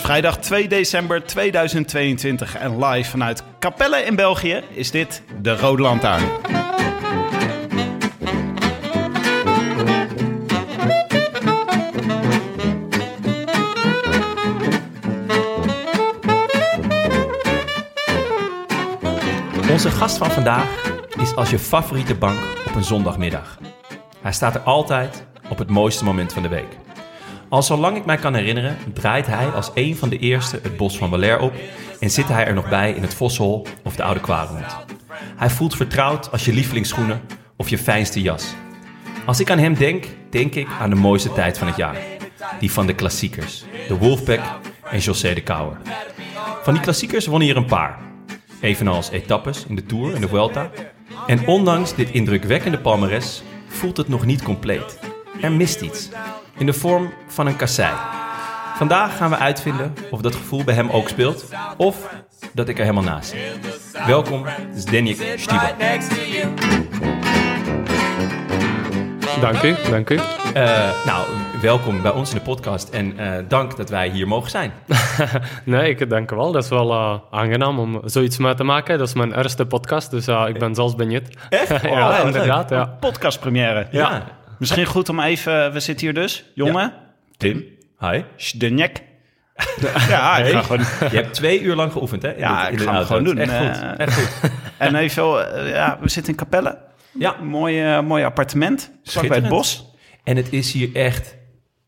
Vrijdag 2 december 2022 en live vanuit Capelle in België is dit de Rode Lantaarn. Onze gast van vandaag is als je favoriete bank op een zondagmiddag. Hij staat er altijd op het mooiste moment van de week. Al zolang ik mij kan herinneren, draait hij als een van de eerste het bos van Valère op en zit hij er nog bij in het Voshol of de Oude Kwaremond. Hij voelt vertrouwd als je lievelingsschoenen of je fijnste jas. Als ik aan hem denk, denk ik aan de mooiste tijd van het jaar. Die van de klassiekers, de Wolfpack en José de Kouwer. Van die klassiekers won hij er een paar. Evenals etappes in de Tour en de Vuelta. En ondanks dit indrukwekkende palmares voelt het nog niet compleet. Er mist iets. In de vorm van een kassei. Vandaag gaan we uitvinden of dat gevoel bij hem ook speelt. Of dat ik er helemaal naast zit. Welkom, Zdeněk Stiba. Dank u, dank u. Eh, nou, welkom bij ons in de podcast en eh, dank dat wij hier mogen zijn. nee, ik dank u wel. Dat is wel eh, aangenaam om zoiets mee te maken. Dat is mijn eerste podcast, dus uh, ik ben zelfs benieuwd. Echt? Oh, ja, inderdaad. Ja. Podcastpremière. Ja. Misschien goed om even, we zitten hier dus, jongen. Tim. Hi. Zdeněk. Ja, ik ga gewoon... Je hebt twee uur lang geoefend, hè? in Ja, de- in ik ga auto. gewoon doen. Echt goed. Eh, Echt goed. En even, eh, ja, we zitten in Capelle. Ja. Mooi, eh, mooi appartement, vlak bij het bos. En het is hier echt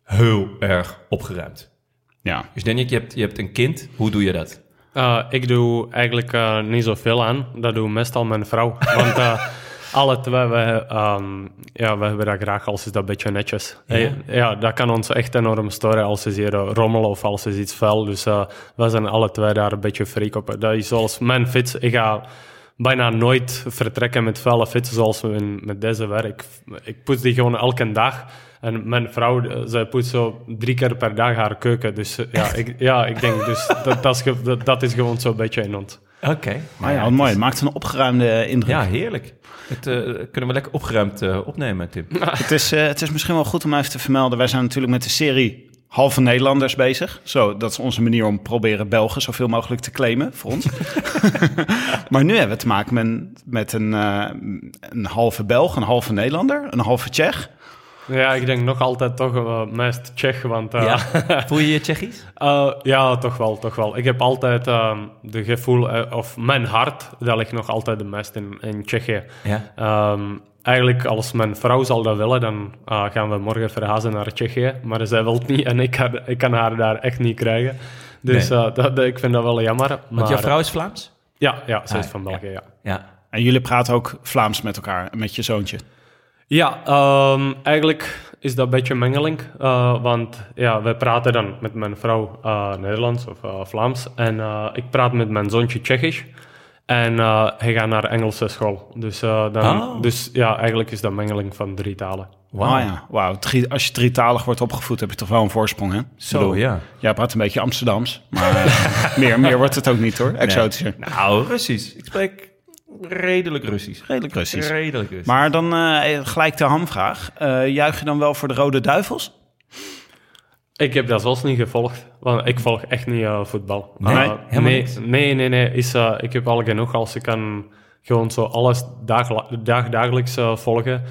heel erg opgeruimd. Ja. Dus Dennik, je hebt, je hebt een kind. Hoe doe je dat? Uh, ik doe eigenlijk uh, niet zoveel aan. Dat doet meestal mijn vrouw. Want uh, alle twee, we, um, ja, we hebben dat graag als is dat een beetje netjes. Ja. Hey, ja, dat kan ons echt enorm storen als ze hier uh, rommelen of als is iets vuil. Dus uh, we zijn alle twee daar een beetje freak op. Dat is zoals mijn fiets. Ik ga bijna nooit vertrekken met vuile fietsen zoals we met deze werk. Ik poets die gewoon elke dag. En mijn vrouw, eh, zij poetst zo drie keer per dag haar keuken. Dus eh, ja, ik, ja, ik denk dus dat, dat, is, dat, dat is gewoon zo'n beetje in ons. Oké. Maar ja, mooi. Het maakt een opgeruimde indruk. Ja, heerlijk. Het eh, kunnen we lekker opgeruimd eh, opnemen, Tim. Het, is, eh, het is misschien wel goed om even te vermelden. Wij zijn natuurlijk met de serie Halve Nederlanders bezig. Zo, dat is onze manier om proberen Belgen zoveel mogelijk te claimen voor ons. maar nu hebben we te maken met, met een, eh, een halve Belg, een halve Nederlander, een halve Tsjech. Ja, ik denk nog altijd toch uh, meest Tsjech, want... Uh, Ja. Voel je je Tsjechisch? Uh, ja, toch wel, toch wel. Ik heb altijd uh, de gevoel, uh, of mijn hart, dat ligt nog altijd de meest in, in Tsjechië. Ja. Um, eigenlijk, als mijn vrouw zal dat willen, dan uh, gaan we morgen verhuizen naar Tsjechië. Maar zij wil het niet en ik kan, ik kan haar daar echt niet krijgen. Dus Nee. uh, dat, dat- ik vind dat wel jammer. Want maar, jouw vrouw is Vlaams? Ja, ja ze is Ah, van België, ja. Ja. En jullie praten ook Vlaams met elkaar, met je zoontje. Ja, ehm, eigenlijk is dat een beetje mengeling. eh, want ja, wij praten dan met mijn vrouw eh, Nederlands of eh, Vlaams. En eh, ik praat met mijn zoontje Tsjechisch. En eh, hij gaat naar Engelse school. Dus, eh, dan, Oh. dus ja, eigenlijk is dat mengeling van drie talen. Wauw. Ah ja, wauw. Drie- Als je drietalig wordt opgevoed, heb je toch wel een voorsprong, hè? Zo, bedoel, ja. Jij praat een beetje Amsterdams, maar eh, meer, meer wordt het ook niet, hoor. Exotischer. Nou, Russisch. Ik spreek redelijk Russisch. Redelijk Russisch. Redelijk Russisch. Maar dan eh, gelijk de hamvraag. Eh juich je dan wel voor de Rode Duivels? Ik heb dat zelfs niet gevolgd, want ik volg echt niet eh, voetbal. Nee? Helemaal nee, niks? nee, nee, nee. Is, eh, ik heb al genoeg als ik kan gewoon zo alles dag, dag, dagelijks eh, volgen.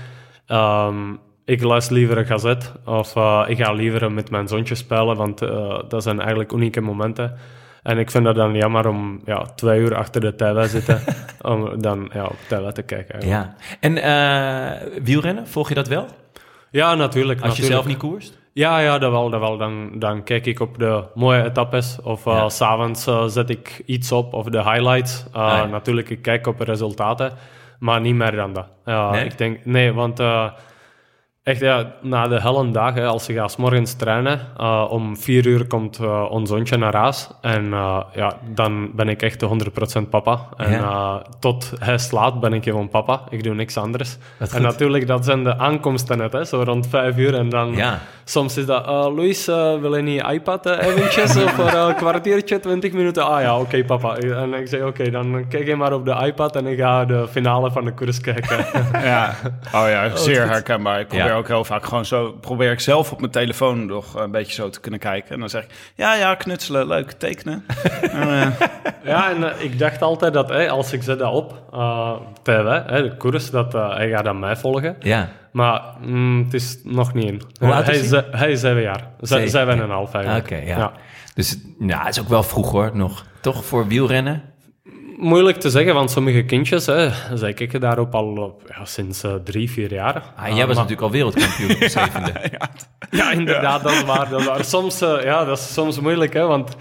Ehm, ik luister liever een gazet of eh, ik ga liever met mijn zoontje spelen, want eh, dat zijn eigenlijk unieke momenten. En ik vind dat dan jammer om ja, twee uur achter de tv zitten om dan ja, op tv te kijken. eigenlijk. Ja. En eh, wielrennen, volg je dat wel? Ja, natuurlijk. Als je zelf niet koerst? Ja, ja, dat wel. Dat wel. Dan, dan kijk ik op de mooie etappes. Of eh, Ja. s s'avonds eh, zet ik iets op, of de highlights. Uh, ja. Natuurlijk, ik kijk op de resultaten. Maar niet meer dan dat. Ja, Nee? Ik denk, nee, want echt, ja, na de helle dag, hè, als je gaat 's morgens trainen, eh, om vier uur komt eh, ons zoontje naar huis. En eh, ja, dan ben ik echt de 100% papa. En Ja. tot hij slaat ben ik gewoon papa. Ik doe niks anders. En goed. natuurlijk, dat zijn de aankomsten net, hè, zo rond vijf uur. En dan Ja. soms is dat, Luis, wil je niet iPad eventjes voor een kwartiertje, 20 minuten? Ah ja, oké papa. En ik zeg, oké, dan kijk je maar op de iPad en ik ga de finale van de koers kijken. Ja, oh ja, zeer herkenbaar. Ik probeer. Ook heel vaak gewoon zo, probeer ik zelf op mijn telefoon nog een beetje zo te kunnen kijken. En dan zeg ik, ja, ja, knutselen, leuk, tekenen. En, ja, en eh, ik dacht altijd dat hè, als ik zet dat op, eh tv, hè, de koers, dat eh, hij gaat aan mij volgen. Ja. Maar mm, het is nog niet in. Hoe oud hij, is hij? is zeven jaar. Ze- Zeven, en ja. een half eigenlijk. Oké, ja. Dus nou, het is ook wel vroeg hoor, nog. Toch voor wielrennen? Moeilijk te zeggen, want sommige kindjes, hè, zij kijken daarop al op, ja, sinds eh, drie, vier jaar. Ah, jij was natuurlijk al wereldkampioen op de zevende. Ja, inderdaad, dat is waar. Dat is waar. Soms, eh, ja, dat is soms moeilijk, hè, want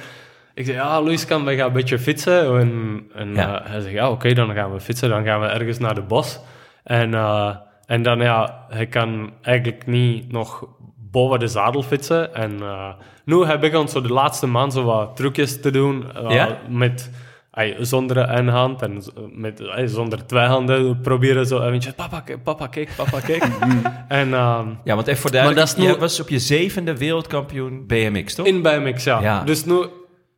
ik zeg, ja, Luis kan we gaan een beetje fietsen. En, en Ja. eh, hij zegt, ja, oké, dan gaan we fietsen. Dan gaan we ergens naar de bos. En, en dan, ja, hij kan eigenlijk niet nog boven de zadel fietsen. En nu heb ik ons zo de laatste maand zo wat trucjes te doen. Ja? Met... zonder een hand en met, zonder twee handen proberen zo eventjes... Papa, papa, kijk, papa, kijk. en ehm, Ja, want even voor de Maar dat is nu- jij was op je zevende wereldkampioen BMX, toch? In BMX, ja. Ja. Dus nu,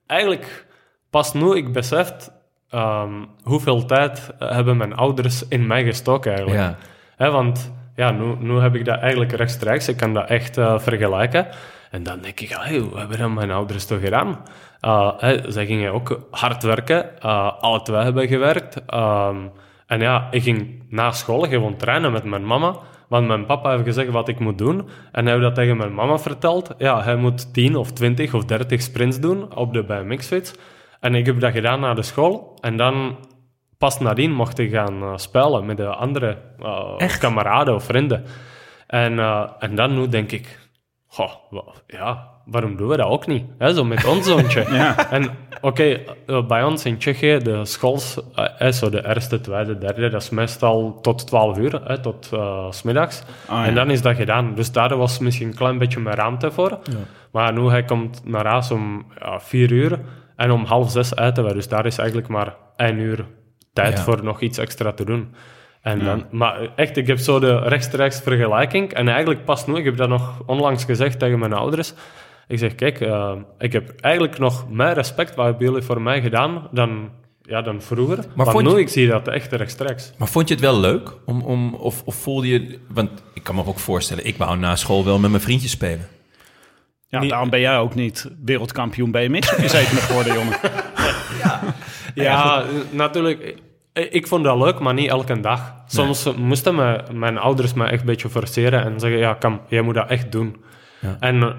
eigenlijk, pas nu ik beseft ehm, hoeveel tijd eh, hebben mijn ouders in mij gestoken eigenlijk. Ja. Hè, want ja, nu, nu heb ik dat eigenlijk rechtstreeks. Ik kan dat echt eh, vergelijken. En dan denk ik, hey, hoe hebben dat mijn ouders toch gedaan? Uh, hè, zij gingen ook hard werken. Uh, alle twee hebben gewerkt. Ehm, en ja, ik ging na school gewoon trainen met mijn mama. Want mijn papa heeft gezegd wat ik moet doen. En hij heeft dat tegen mijn mama verteld. Ja, hij moet 10 of 20 of 30 sprints doen op de BMX-fiets. En ik heb dat gedaan na de school. En dan pas nadien mocht ik gaan eh, spelen met de andere kameraden of vrienden. En, en dan nu denk ik, goh, ja, waarom doen we dat ook niet? Hè, zo met ons zoontje. En oké, eh, bij ons in Tsjechië, de schools, eh, eh, zo de eerste, tweede, derde, dat is meestal tot 12 uur, hè, tot eh, s smiddags. ja. En dan is dat gedaan. Dus daar was misschien een klein beetje meer ruimte voor. Maar nu hij komt naar huis om ja, vier uur en om half zes eten we. Dus daar is eigenlijk maar één uur tijd Ja. voor nog iets extra te doen. En dan, maar echt, ik heb zo de rechtstreeks vergelijking. En eigenlijk pas nu, ik heb dat nog onlangs gezegd tegen mijn ouders. Ik zeg, kijk, eh, ik heb eigenlijk nog meer respect wat hebben jullie voor mij gedaan dan, ja, dan vroeger. Maar, vond nu, je- ik zie dat echt rechtstreeks. Maar vond je het wel leuk? Om, om, of, of voelde je... Want ik kan me ook voorstellen, ik wou na school wel met mijn vriendjes spelen. ja, Niet- daarom ben jij ook niet wereldkampioen BMX op je zevende geworden, jongen. Ja, eh, natuurlijk. Ik, vond dat leuk, maar niet elke dag. Soms moesten me, mijn ouders me echt een beetje forceren en zeggen: Ja, kom, jij moet dat echt doen. Ja. En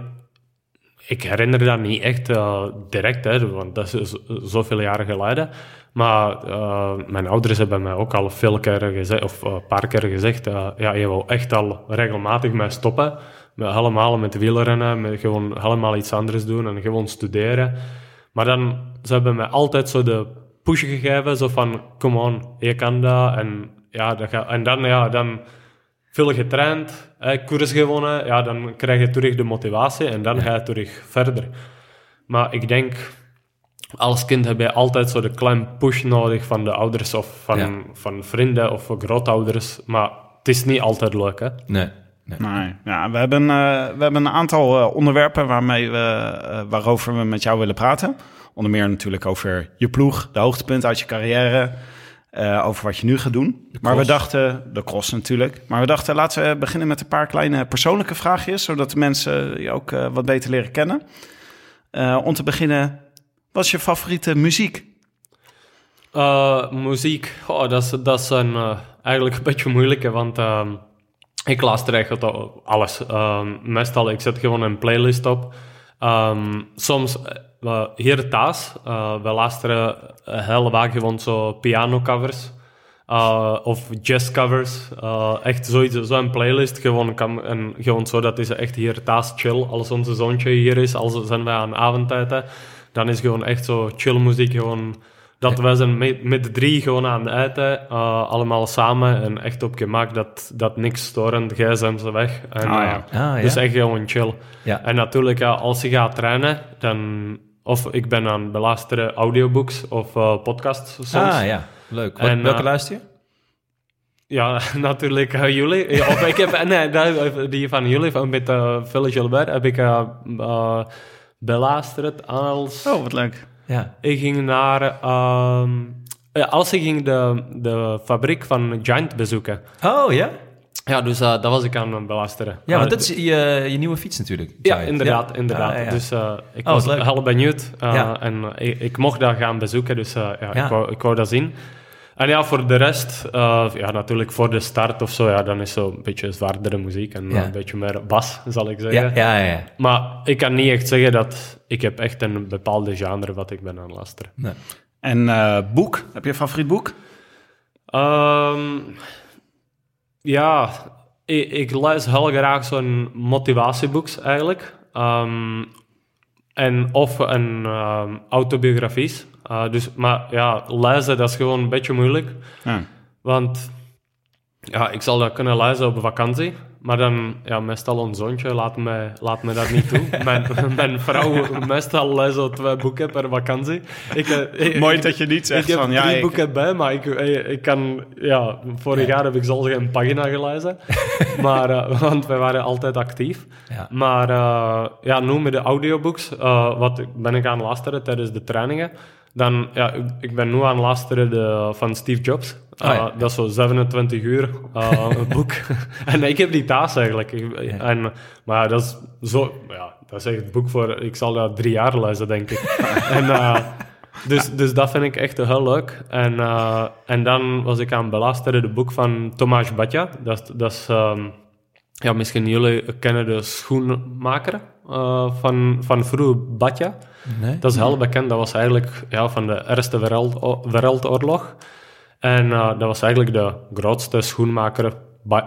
ik herinner dat niet echt eh, direct, want dat is zoveel jaren geleden. Maar eh, mijn ouders hebben mij ook al veel keren gezegd, of eh, een paar keer gezegd: eh, Ja, je wil echt al regelmatig mee stoppen. Met, helemaal met wielrennen, met gewoon helemaal iets anders doen en gewoon studeren. Maar dan, ze hebben mij altijd zo de push gegeven, zo van, come on, je kan dat. En, ja, gaat, en dan, ja, dan veel getraind, hè, koers gewonnen, ja, dan krijg je terug de motivatie en dan ga je terug verder. Maar ik denk, als kind heb je altijd zo de klein push nodig van de ouders of van, Ja. van vrienden of grootouders. Maar het is niet altijd leuk, hè. Nee. nee. Nee, ja, we, hebben, eh, we hebben een aantal eh, onderwerpen waarmee we, eh, waarover we met jou willen praten. Onder meer natuurlijk over je ploeg, de hoogtepunten uit je carrière, eh, over wat je nu gaat doen. Maar we dachten, de cross natuurlijk. Maar we dachten, laten we beginnen met een paar kleine persoonlijke vraagjes, zodat de mensen je ook eh, wat beter leren kennen. Eh, om te beginnen, wat is je favoriete muziek? Muziek, oh, dat, is, dat is een, eigenlijk een beetje moeilijke, want ehm, Ik luister tot alles. Ehm, meestal, ik zet gewoon een playlist op. Ehm, soms, eh, hier thuis, eh, we luisteren heel vaak gewoon zo pianocovers. Uh, of jazzcovers. Uh, echt zoiets, zo'n playlist. Gewoon, kan, en gewoon zo dat is echt hier thuis chill. Als onze zoontje hier is, als zijn wij aan avondtijd, hè, dan is gewoon echt zo chill muziek. Gewoon, dat wij zijn met, met de drie gewoon aan het eten, uh, allemaal samen en echt op gemak dat, dat niks storend, gsm's weg. En, Ah, ja. eh, Ah, ja. Dus echt gewoon chill. Ja. En natuurlijk, ja, als je gaat trainen, dan... Of ik ben aan het beluisteren audiobooks of eh, podcasts soms. Ah ja, leuk. Wat- En, welke eh, luister je? Ja, natuurlijk eh, jullie. Ja, Of ik heb, nee, die van jullie, van met uh, Phil Gilbert, heb ik eh, beluisterd als... Oh, wat leuk. Ja. Ik ging naar... ehm, ja, als ik ging de, de fabriek van Giant bezoeken. Oh ja? Ja, dus eh, dat was ik aan het beluisteren. Ja, want dat is je, je nieuwe fiets natuurlijk. Ja, inderdaad, Ja. inderdaad. Ah, ja. Dus eh, ik Oh, was heel benieuwd. eh, Ja. En ik, ik mocht dat gaan bezoeken, dus ja, Ja. Ik, wou, ik wou dat zien. En ja, voor de rest, eh, ja, natuurlijk voor de start of zo, ja, dan is zo een beetje zwaardere muziek en Ja. een beetje meer bas, zal ik zeggen. ja, ja, ja. Maar ik kan niet echt zeggen dat ik heb echt een bepaalde genre wat ik ben aan het luisteren. Nee. En eh, boek? Heb je een favoriet boek? Ehm, ja, ik, ik lees heel graag zo'n motivatieboeks eigenlijk. Ehm, en of een ehm, autobiografies. Eh, dus, maar ja, lezen dat is gewoon een beetje moeilijk. Ja. Want ja, ik zal dat kunnen lezen op vakantie. Maar dan, ja, meestal een zoontje laat me, laat me dat niet toe. mijn, mijn vrouw meestal leest zo twee boeken per vakantie. Ik, eh, ik- Mooi dat je niet zegt ik heb van... Ja, drie boeken bij, maar ik, ik, ik kan... Ja, vorig jaar heb ik zelfs geen pagina gelezen. maar, eh, want wij waren altijd actief. Ja. Maar eh, ja, nu met de audiobooks, eh, wat ben ik aan het luisteren tijdens de trainingen. Dan, ja, ik, ik ben nu aan het luisteren de, van Steve Jobs. Ah, ja. Eh, Dat is zo 27 uur eh, een boek. en ik heb die thuis eigenlijk. En, maar dat is zo... Ja, dat is echt het boek voor... Ik zal dat drie jaar lezen, denk ik. en... eh, dus, dus dat vind ik echt heel leuk. En, en dan was ik aan het belasteren de boek van Tomasz Batja. Dat, dat is, ehm, ja, misschien jullie kennen de schoenmaker van, van vroeger Batja. Nee? Dat is heel bekend. Dat was eigenlijk ja, van de Eerste Wereld, Wereldoorlog. En eh, dat was eigenlijk de grootste schoenmaker,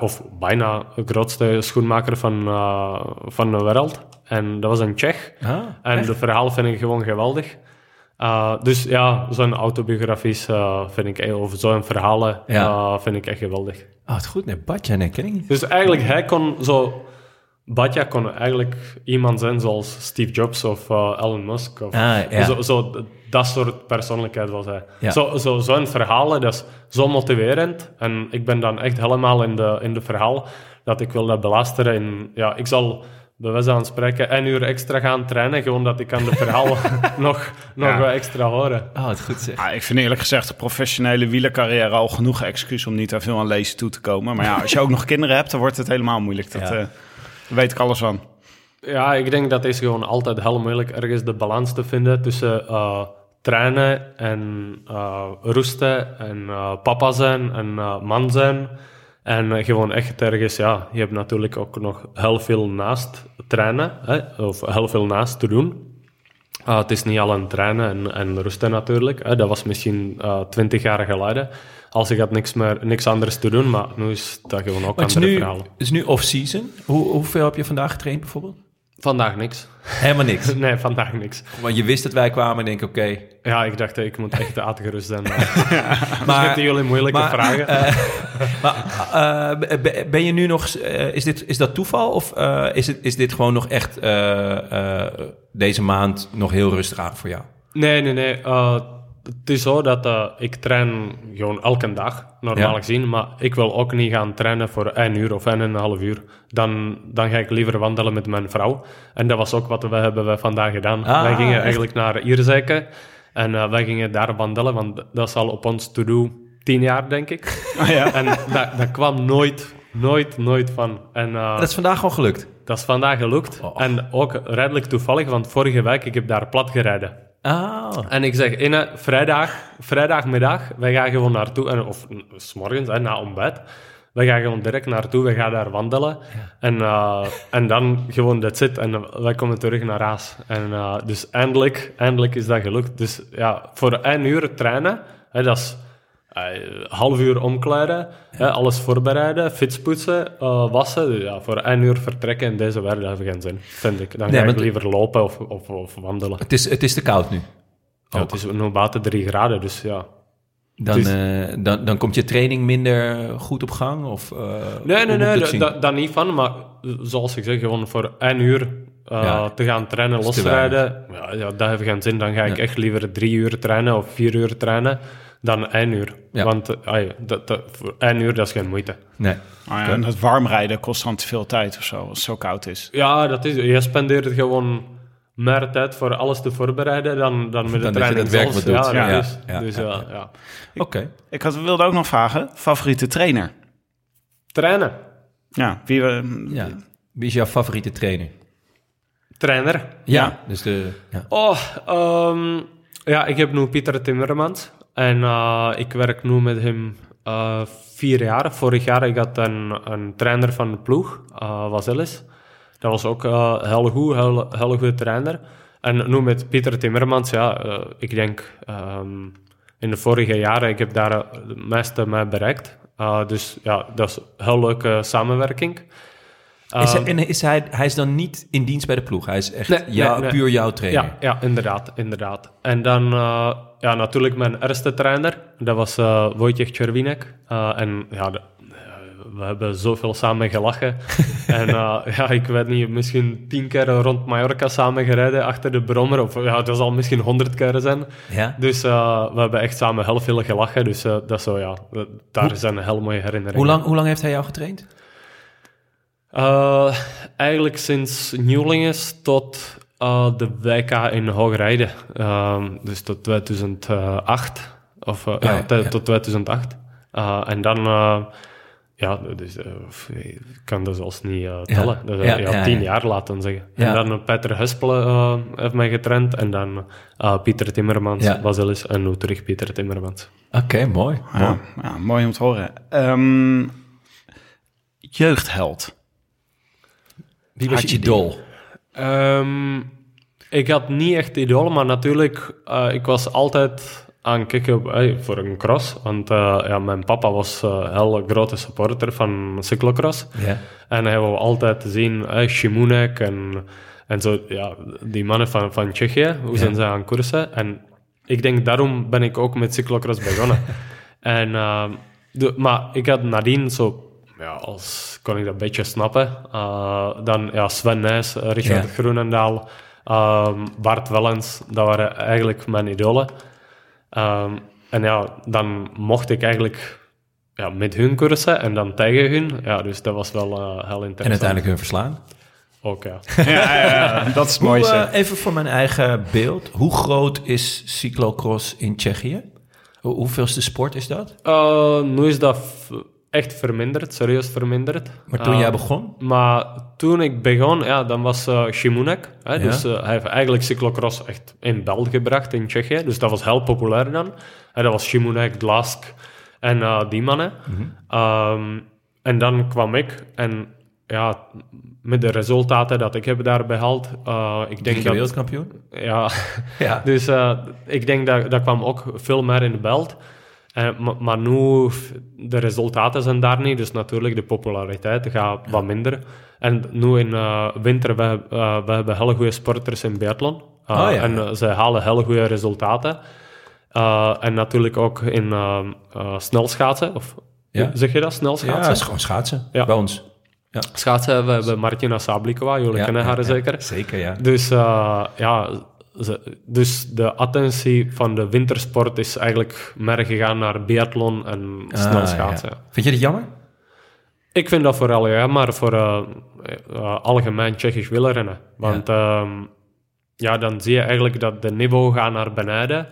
of bijna de grootste schoenmaker van, eh, van de wereld. En dat was een Tsjech. Ah, En de verhaal vind ik gewoon geweldig. Uh, dus ja, zo'n autobiografies uh, vind ik, eh, of zo'n verhalen Ja. uh, vind ik echt geweldig. Oh, het goed. Nee, Badja, nee, ik. Dus eigenlijk, hij kon zo... Batja kon eigenlijk iemand zijn zoals Steve Jobs of uh, Elon Musk. Of, Ah, ja. zo, zo, dat soort persoonlijkheid was hij. Ja. Zo, zo, zo'n verhalen, dat is zo motiverend. En ik ben dan echt helemaal in de, in de verhaal dat ik wil dat belasteren. En ja, ik zal bij wijze van spreken een uur extra gaan trainen, gewoon dat ik kan de verhaal nog, nog Ja. wat extra horen. Oh, het goed zeg. Ah, ik vind eerlijk gezegd de professionele wielercarrière al genoeg excuus om niet te veel aan lezen toe te komen. Maar ja, als je ook nog kinderen hebt, dan wordt het helemaal moeilijk. Dat Ja. eh, daar weet ik alles van. Ja, ik denk dat het is gewoon altijd heel moeilijk ergens de balans te vinden tussen eh, trainen en eh rusten en eh, papa zijn en man zijn. En gewoon echt ergens, ja, je hebt natuurlijk ook nog heel veel naast trainen, hè, of heel veel naast te doen. Ah, het is niet alleen trainen en, en rusten natuurlijk. Hè. Dat was misschien eh, twintig jaar geleden. Als ik had niks, meer, niks anders te doen, maar nu is dat gewoon ook Maar is andere nu, verhalen. het is nu off-season. Hoe, hoeveel heb je vandaag getraind bijvoorbeeld? Vandaag niks. Helemaal niks. Nee, vandaag niks. Want je wist dat wij kwamen en denk oké. Ja, ik dacht, ik moet echt uitgerust zijn. Maar Maar, Misschien jullie moeilijke maar, vragen. eh, maar eh, be- ben je nu nog... eh, is, dit, is dat toeval of is, het, is dit gewoon nog echt deze maand nog heel rustig aan voor jou? nee, nee, nee. Het is zo dat eh, ik train gewoon elke dag, normaal Ja. gezien. Maar ik wil ook niet gaan trainen voor één uur of één en een half uur. Dan, dan ga ik liever wandelen met mijn vrouw. En dat was ook wat we hebben we vandaag gedaan. Ah, wij gingen echt? eigenlijk naar Ierzeke. En eh, wij gingen daar wandelen, want dat is al op ons to-do tien jaar, denk ik. Ah, ja. En dat, dat kwam nooit, nooit, nooit van. En, eh, Dat is vandaag gewoon gelukt. Dat is vandaag gelukt. Oh. En ook redelijk toevallig, want vorige week ik heb daar plat gereden. Ah, En ik zeg, Inne, vrijdag, vrijdagmiddag, wij gaan gewoon naartoe, en, of s morgens, hè, na ontbijt. We gaan gewoon direct naartoe, we gaan daar wandelen. En, eh, en dan gewoon dat zit. En eh, wij komen terug naar huis. En eh, dus eindelijk, eindelijk is dat gelukt. Dus ja, voor één uur trainen, hè, dat is eh, half uur omkleden, hè, alles voorbereiden, fietspoetsen, eh, wassen. Dus ja, voor één uur vertrekken in deze wereld heeft geen zin, vind ik. Dan Nee, ga ik liever lopen of, of, of wandelen. Het is, het is te koud nu. Ja, het is nog buiten drie graden, dus ja. Dan, is- eh, dan, dan komt je training minder goed op gang? Of, eh, Nee, nee, nee, dat niet van. Maar zoals ik zeg, gewoon voor één uur uh, Ja. te gaan trainen, losrijden, ja, ja, dat heeft geen zin. Dan ga ik Ja. echt liever drie uur trainen of vier uur trainen dan één uur. Ja. Want eh, ai, dat, dat, voor één uur, dat is geen moeite. Nee. Ah ja, en het warm rijden kost dan te veel tijd of zo, als het zo koud is. Ja, dat is, je spendeert gewoon meer tijd voor alles te voorbereiden dan, dan met de Dan dat je training dat werk zelf. wat doet. Ja, Ja, is- ja, dus ja, ja, ja. ja. Oké. Ik had, wilde ook nog vragen, favoriete trainer? Trainen. Ja, wie. Ja. Wie is jouw favoriete trainer? Trainer. Ja. Dus de... Ja. Oh, ehm, ja, ik heb nu Pieter Timmermans. En eh, ik werk nu met hem eh, vier jaar. Vorig jaar ik had een, een trainer van de ploeg, uh, Vazelis. Dat was ook eh, heel goed, heel, heel goede trainer. En nu met Pieter Timmermans, ja, eh, ik denk ehm, in de vorige jaren, ik heb daar het meeste mee bereikt. Uh, dus ja, dat is een heel leuke samenwerking. Is hij, en is hij, hij is dan niet in dienst bij de ploeg? Hij is echt Nee, jou- nee, nee. puur jouw trainer? Ja, ja inderdaad, inderdaad. En dan ja, natuurlijk mijn eerste trainer, dat was Wojciech Czerwinek. En ja, we hebben zoveel samen gelachen. en uh, ja, ik weet niet, misschien tien keer rond Mallorca samen gereden achter de brommer. Of ja, het zal misschien honderd keer zijn. Ja? Dus uh, we hebben echt samen heel veel gelachen. Dus uh, dat is zo, ja, daar Hoe- zijn heel mooie herinneringen. Hoe lang, hoe lang heeft hij jou getraind? Eigenlijk sinds Nieuwlinges tot de WK in Hoogrijden. Um, dus tot 2008. Of Ja, tot 2008. Uh, en dan, ja, dus, uh, ik kan dat zelfs niet uh, tellen. Ja. Dus, Ja, ja, ja, tien ja. jaar laten zeggen. Ja. En dan Peter Hespelen uh, heeft mij getraind. En dan uh, Pieter Timmermans, Ja. Basilis en nu terug Pieter Timmermans. Oké, mooi. Ja, mooi. ja, mooi om te horen. Ehm, jeugdheld. Wie was Had je idool? Ehm, ik had niet echt idolen, maar natuurlijk, eh, ik was altijd aan het kijken eh, voor een cross. Want eh, ja, mijn papa was eh, een heel grote supporter van cyclocross. Ja. En hij wou altijd zien, eh, Shimonek en, en zo, ja, die mannen van, van Tsjechië, hoe zijn ze aan koersen. En ik denk, daarom ben ik ook met cyclocross begonnen. en, eh, de, maar ik had nadien zo, ja, als kon ik dat een beetje snappen, eh, dan ja, Sven Nijs, eh, Richard. Groenendaal, ehm, Bart Wellens, dat waren eigenlijk mijn idolen. Ehm, en ja, dan mocht ik eigenlijk ja, met hun koersen en dan tegen hun. Ja, dus dat was wel eh, heel interessant. En uiteindelijk hun verslaan. Ook, ja. ja, ja, ja, dat is het Hoe, mooiste. eh, even voor mijn eigen beeld. Hoe groot is cyclocross in Tsjechië? Hoe, hoeveelste sport is dat? Eh, nu is dat echt verminderd, serieus verminderd. Maar toen jij begon? Maar toen ik begon, ja, dan was Shimonek. Hè, Ja. Dus eh, hij heeft eigenlijk cyclocross echt in beeld gebracht in Tsjechië. Dus dat was heel populair dan. En dat was Shimonek, Glask en eh, die mannen. Mhm. Ehm, en dan kwam ik en ja, met de resultaten dat ik heb daar behaald, eh, ik denk dat... wereldkampioen? Ja, Ja. dus ik denk dat dat kwam ook veel meer in de beeld. Eh, ma- maar nu, de resultaten zijn daar niet, dus natuurlijk de populariteit gaat wat minder. En nu in eh, winter, we, eh, we hebben hele goede sporters in biathlon. Oh ja. En ze halen hele goede resultaten. Eh, en natuurlijk ook in snelschaatsen, of Ja. zeg je dat, Ja, snelschaatsen? het is gewoon schaatsen. Ja. Bij ons. Schaatsen, we hebben Martina Sablikova, jullie Ja, kennen ja, haar ja. zeker. Zeker, ja. Dus uh, ja, dus de attentie van de wintersport is eigenlijk meer gegaan naar biathlon en snelschaatsen. Ah, ja. Vind je dat jammer? Ik vind dat vooral ja, maar voor uh, uh, algemeen Tsjechisch wielrennen. Want ja. Um, ja, dan zie je eigenlijk dat de niveau gaat naar beneden.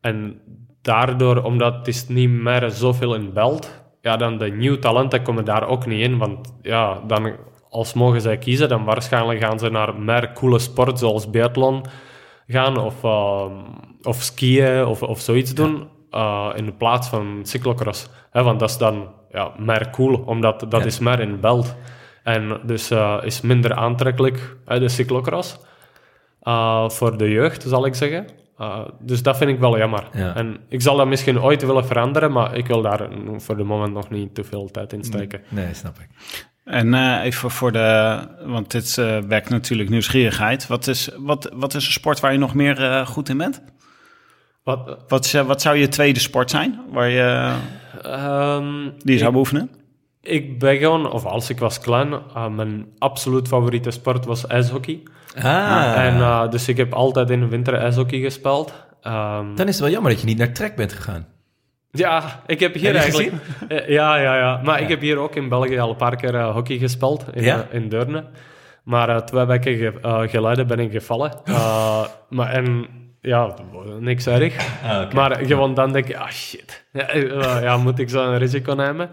En daardoor, omdat het is niet meer zoveel in belt, ja, dan de nieuwe talenten komen daar ook niet in. Want ja, dan, als mogen zij kiezen, dan waarschijnlijk gaan ze naar meer coole sport zoals biathlon gaan of, uh, of skiën of, of zoiets doen. eh, in de plaats van cyclocross. Hè, want dat is dan ja, meer cool, omdat dat Ja. is meer in belt. En dus eh, is minder aantrekkelijk, hè, de cyclocross. eh, voor de jeugd, zal ik zeggen. Dus dat vind ik wel jammer. Ja. En ik zal dat misschien ooit willen veranderen, maar ik wil daar voor de moment nog niet te veel tijd in steken. Nee, snap ik. En eh, even voor de, want dit eh, wekt natuurlijk nieuwsgierigheid. Wat is, wat, wat is een sport waar je nog meer eh, goed in bent? Wat, Wat, wat zou je tweede sport zijn waar je, ehm, die je zou ik- beoefenen? Ik ben gewoon, of als ik was klein, mijn absoluut favoriete sport was ijshockey. Ah, En, eh, dus ik heb altijd in de winter ijshockey gespeeld. Ehm, dan is het wel jammer dat je niet naar Trek bent gegaan. Ja, ik heb hier Heb eigenlijk... Eh, Ja, ja, ja. Maar ik heb hier ook in België al een paar keer eh, hockey gespeeld, in, Ja? eh, in Deurne. Maar twee weken ge- geleden ben ik gevallen. Maar en ja, niks erg. Ah. Maar gewoon dan denk je, ah shit, ja, ja, moet ik zo'n risico nemen?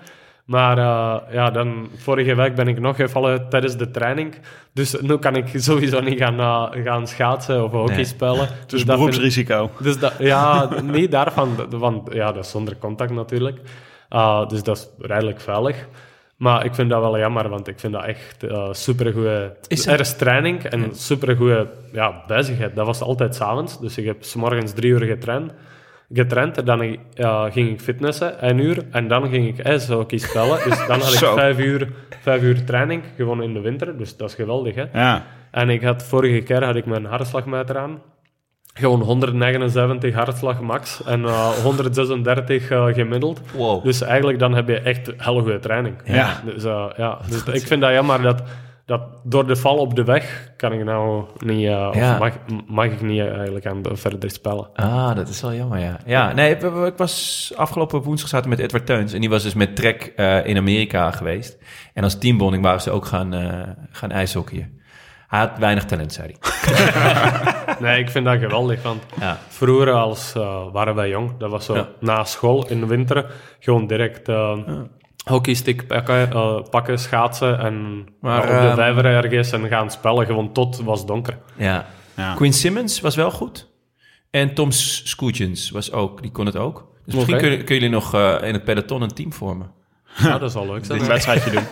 Maar eh, ja, dan vorige week ben ik nog gevallen tijdens de training. Dus nu kan ik sowieso niet gaan, eh, gaan schaatsen of hockey Nee. spelen. Dus ik- beroepsrisico. dus dat, ja, niet daarvan, want ja, dat is zonder contact natuurlijk. Uh, dus dat is redelijk veilig. Maar ik vind dat wel jammer, want ik vind dat echt uh, supergoeie... Is Er is training en supergoeie ja, bezigheid. Dat was altijd s'avonds. Dus ik heb s morgens drie uur getraind. Getraind, en dan eh, ging ik fitnessen, een uur. En dan ging ik ijshockey spelen. Dus dan had ik vijf uur, vijf uur training, gewoon in de winter. Dus dat is geweldig, hè. Ja. En ik had vorige keer had ik mijn hartslagmeter aan. Gewoon 179 hartslag max en eh, 136 eh, gemiddeld. Wow. Dus eigenlijk dan heb je echt heel goede training. Ja. Dus, eh, ja. dus ik vind dat jammer dat, dat door de val op de weg kan ik nou niet, eh, Ja. of mag, mag ik niet eigenlijk aan de verder spelen. Ah, dat is wel jammer, ja. Ja, nee, ik- ik was afgelopen woensdag zaten met Edward Teuns. En die was dus met Trek eh, in Amerika geweest. En als teambonding waren ze ook gaan, eh gaan ijshockeyen. Hij had weinig talent, zei hij. Nee, ik vind dat geweldig, want Ja. vroeger als eh, waren wij jong, dat was zo Ja. na school in de winter, gewoon direct eh hockeystick pakken, eh, pakken, schaatsen en Maar, eh, op de ehm, vijver ergens en gaan spelen, gewoon tot het was donker. Ja. Ja. Quinn Simmons was wel goed. En Tom Scootjens was ook, die kon het ook. Dus misschien kunnen, kunnen jullie nog eh, in het peloton een team vormen. Ja, dat is wel leuk zijn. Een wedstrijdje doen.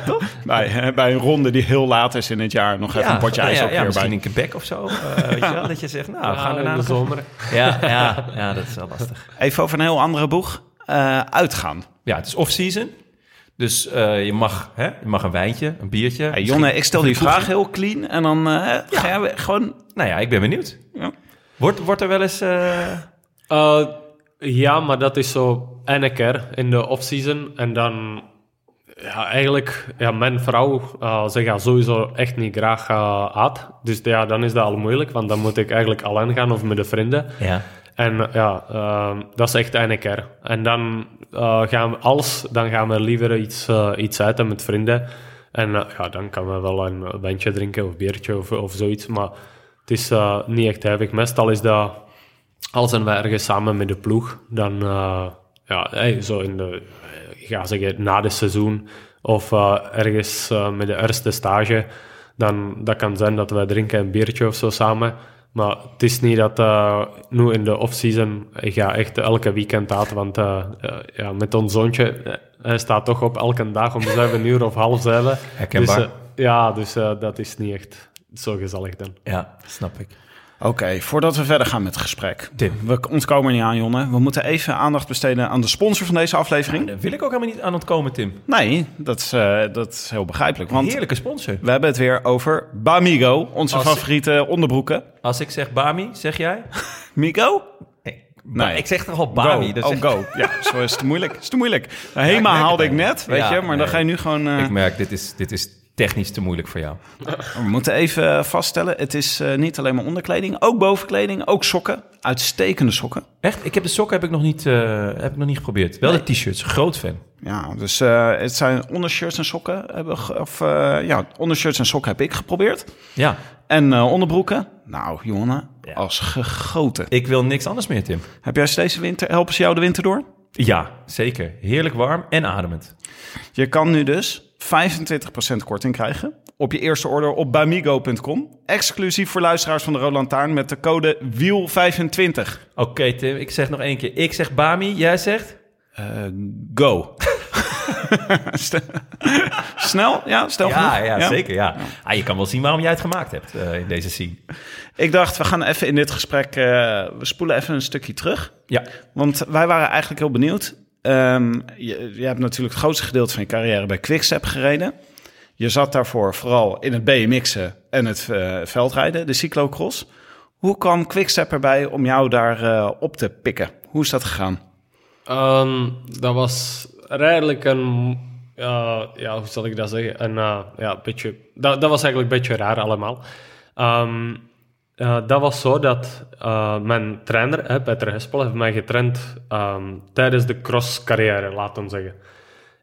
Bij, hè, bij een ronde die heel laat is in het jaar. Nog even een potje ijs ja, ook ja, weer misschien bij. in Quebec of zo. eh, weet je wel, dat je zegt, nou, we Ja, gaan in erna de zomer. Ja, ja, ja, dat is wel lastig. Even over een heel andere boeg. Eh, uitgaan. Ja, het is off-season. Dus eh, je, mag, hè, je mag een wijntje, een biertje. Hey, Jonne, ik stel die vraag heel clean. En dan eh, ga jij gewoon... Nou ja, ik ben benieuwd. Ja. Wordt, wordt er wel eens... eh, Eh, ja, maar dat is zo ene keer in de off-season. En dan, ja, eigenlijk, ja, mijn vrouw, eh, ze gaat sowieso echt niet graag uit. Dus ja, dan is dat al moeilijk, want dan moet ik eigenlijk alleen gaan of met de vrienden. ja. En ja, eh, dat is echt keer. En dan eh, gaan we, als, dan gaan we liever iets, eh, iets eten met vrienden. En eh, ja, dan kan we wel een wijntje drinken of biertje of, of zoiets. Maar het is niet echt hevig. Meestal is dat, als zijn we ergens samen met de ploeg, dan ja, zo in de, ik ga zeggen, na de seizoen of ergens met de eerste stage, dan dat kan zijn dat wij drinken een biertje of zo samen. Maar het is niet dat eh, nu in de off-season, ik ga echt elke weekend uit, want eh, eh, ja, met ons zoontje, hij staat toch op elke dag om zeven uur of half zeven. Herkenbaar. Dus, ja, dus dat is niet echt zo gezellig dan. ja, snap ik. Oké, voordat we verder gaan met het gesprek. Tim. We ontkomen er niet aan, Jonne. We moeten even aandacht besteden aan de sponsor van deze aflevering. Daar wil ik ook helemaal niet aan ontkomen, Tim. Nee, dat is, eh, dat is heel begrijpelijk. Want Heerlijke sponsor. we hebben het weer over Bamigo, onze Als- favoriete onderbroeken. Als ik zeg Bami, zeg jij? Migo? Nee. Ik zeg toch al Bami. Go. dat oh, go. Ja, zo is het te moeilijk. Is te moeilijk. Nou, Hema haalde ik net, weet Ja, je. Maar dan ga je nu gewoon... eh, Ik merk, dit is, dit is technisch te moeilijk voor jou. We moeten even vaststellen, het is eh, niet alleen maar onderkleding, ook bovenkleding, ook sokken. Uitstekende sokken. Echt? Ik heb de sokken heb ik nog niet, eh, heb ik nog niet geprobeerd. Wel de t-shirts. Groot fan. Ja, dus eh, het zijn ondershirts en sokken. Hebben, of, eh, ja, ondershirts en sokken heb ik geprobeerd. Ja. En eh, onderbroeken, nou jongen, Ja. als gegoten. Ik wil niks anders meer, Tim. Heb jij ze deze winter, helpen ze jou de winter door? Ja, zeker. Heerlijk warm en ademend. Je kan nu dus 25% korting krijgen op je eerste order op bamigo.com. Exclusief voor luisteraars van de Roland Taarn met de code WIEL25. Oké Tim, ik zeg nog één keer. Ik zeg Bami, jij zegt? Eh, go. Snel? Ja, stel Ja, genoeg? ja, zeker. Ja. Ah, je kan wel zien waarom jij het gemaakt hebt eh, in deze scene. Ik dacht, we gaan even in dit gesprek... eh, we spoelen even een stukje terug. Ja, Want wij waren eigenlijk heel benieuwd. Ehm, je, hebt natuurlijk het grootste gedeelte van je carrière bij Quickstep gereden. Je zat daarvoor vooral in het BMX'en en het eh, veldrijden, de cyclocross. Hoe kwam Quickstep erbij om jou daar eh, op te pikken? Hoe is dat gegaan? Ehm, dat was redelijk een, eh, ja, hoe zal ik dat zeggen? Een, ja, beetje, dat, dat was eigenlijk een beetje raar allemaal. Ehm, eh, dat was zo dat eh, mijn trainer, hè, Peter Hespel, heeft mij getraind ehm, tijdens de cross-carrière, laten we zeggen.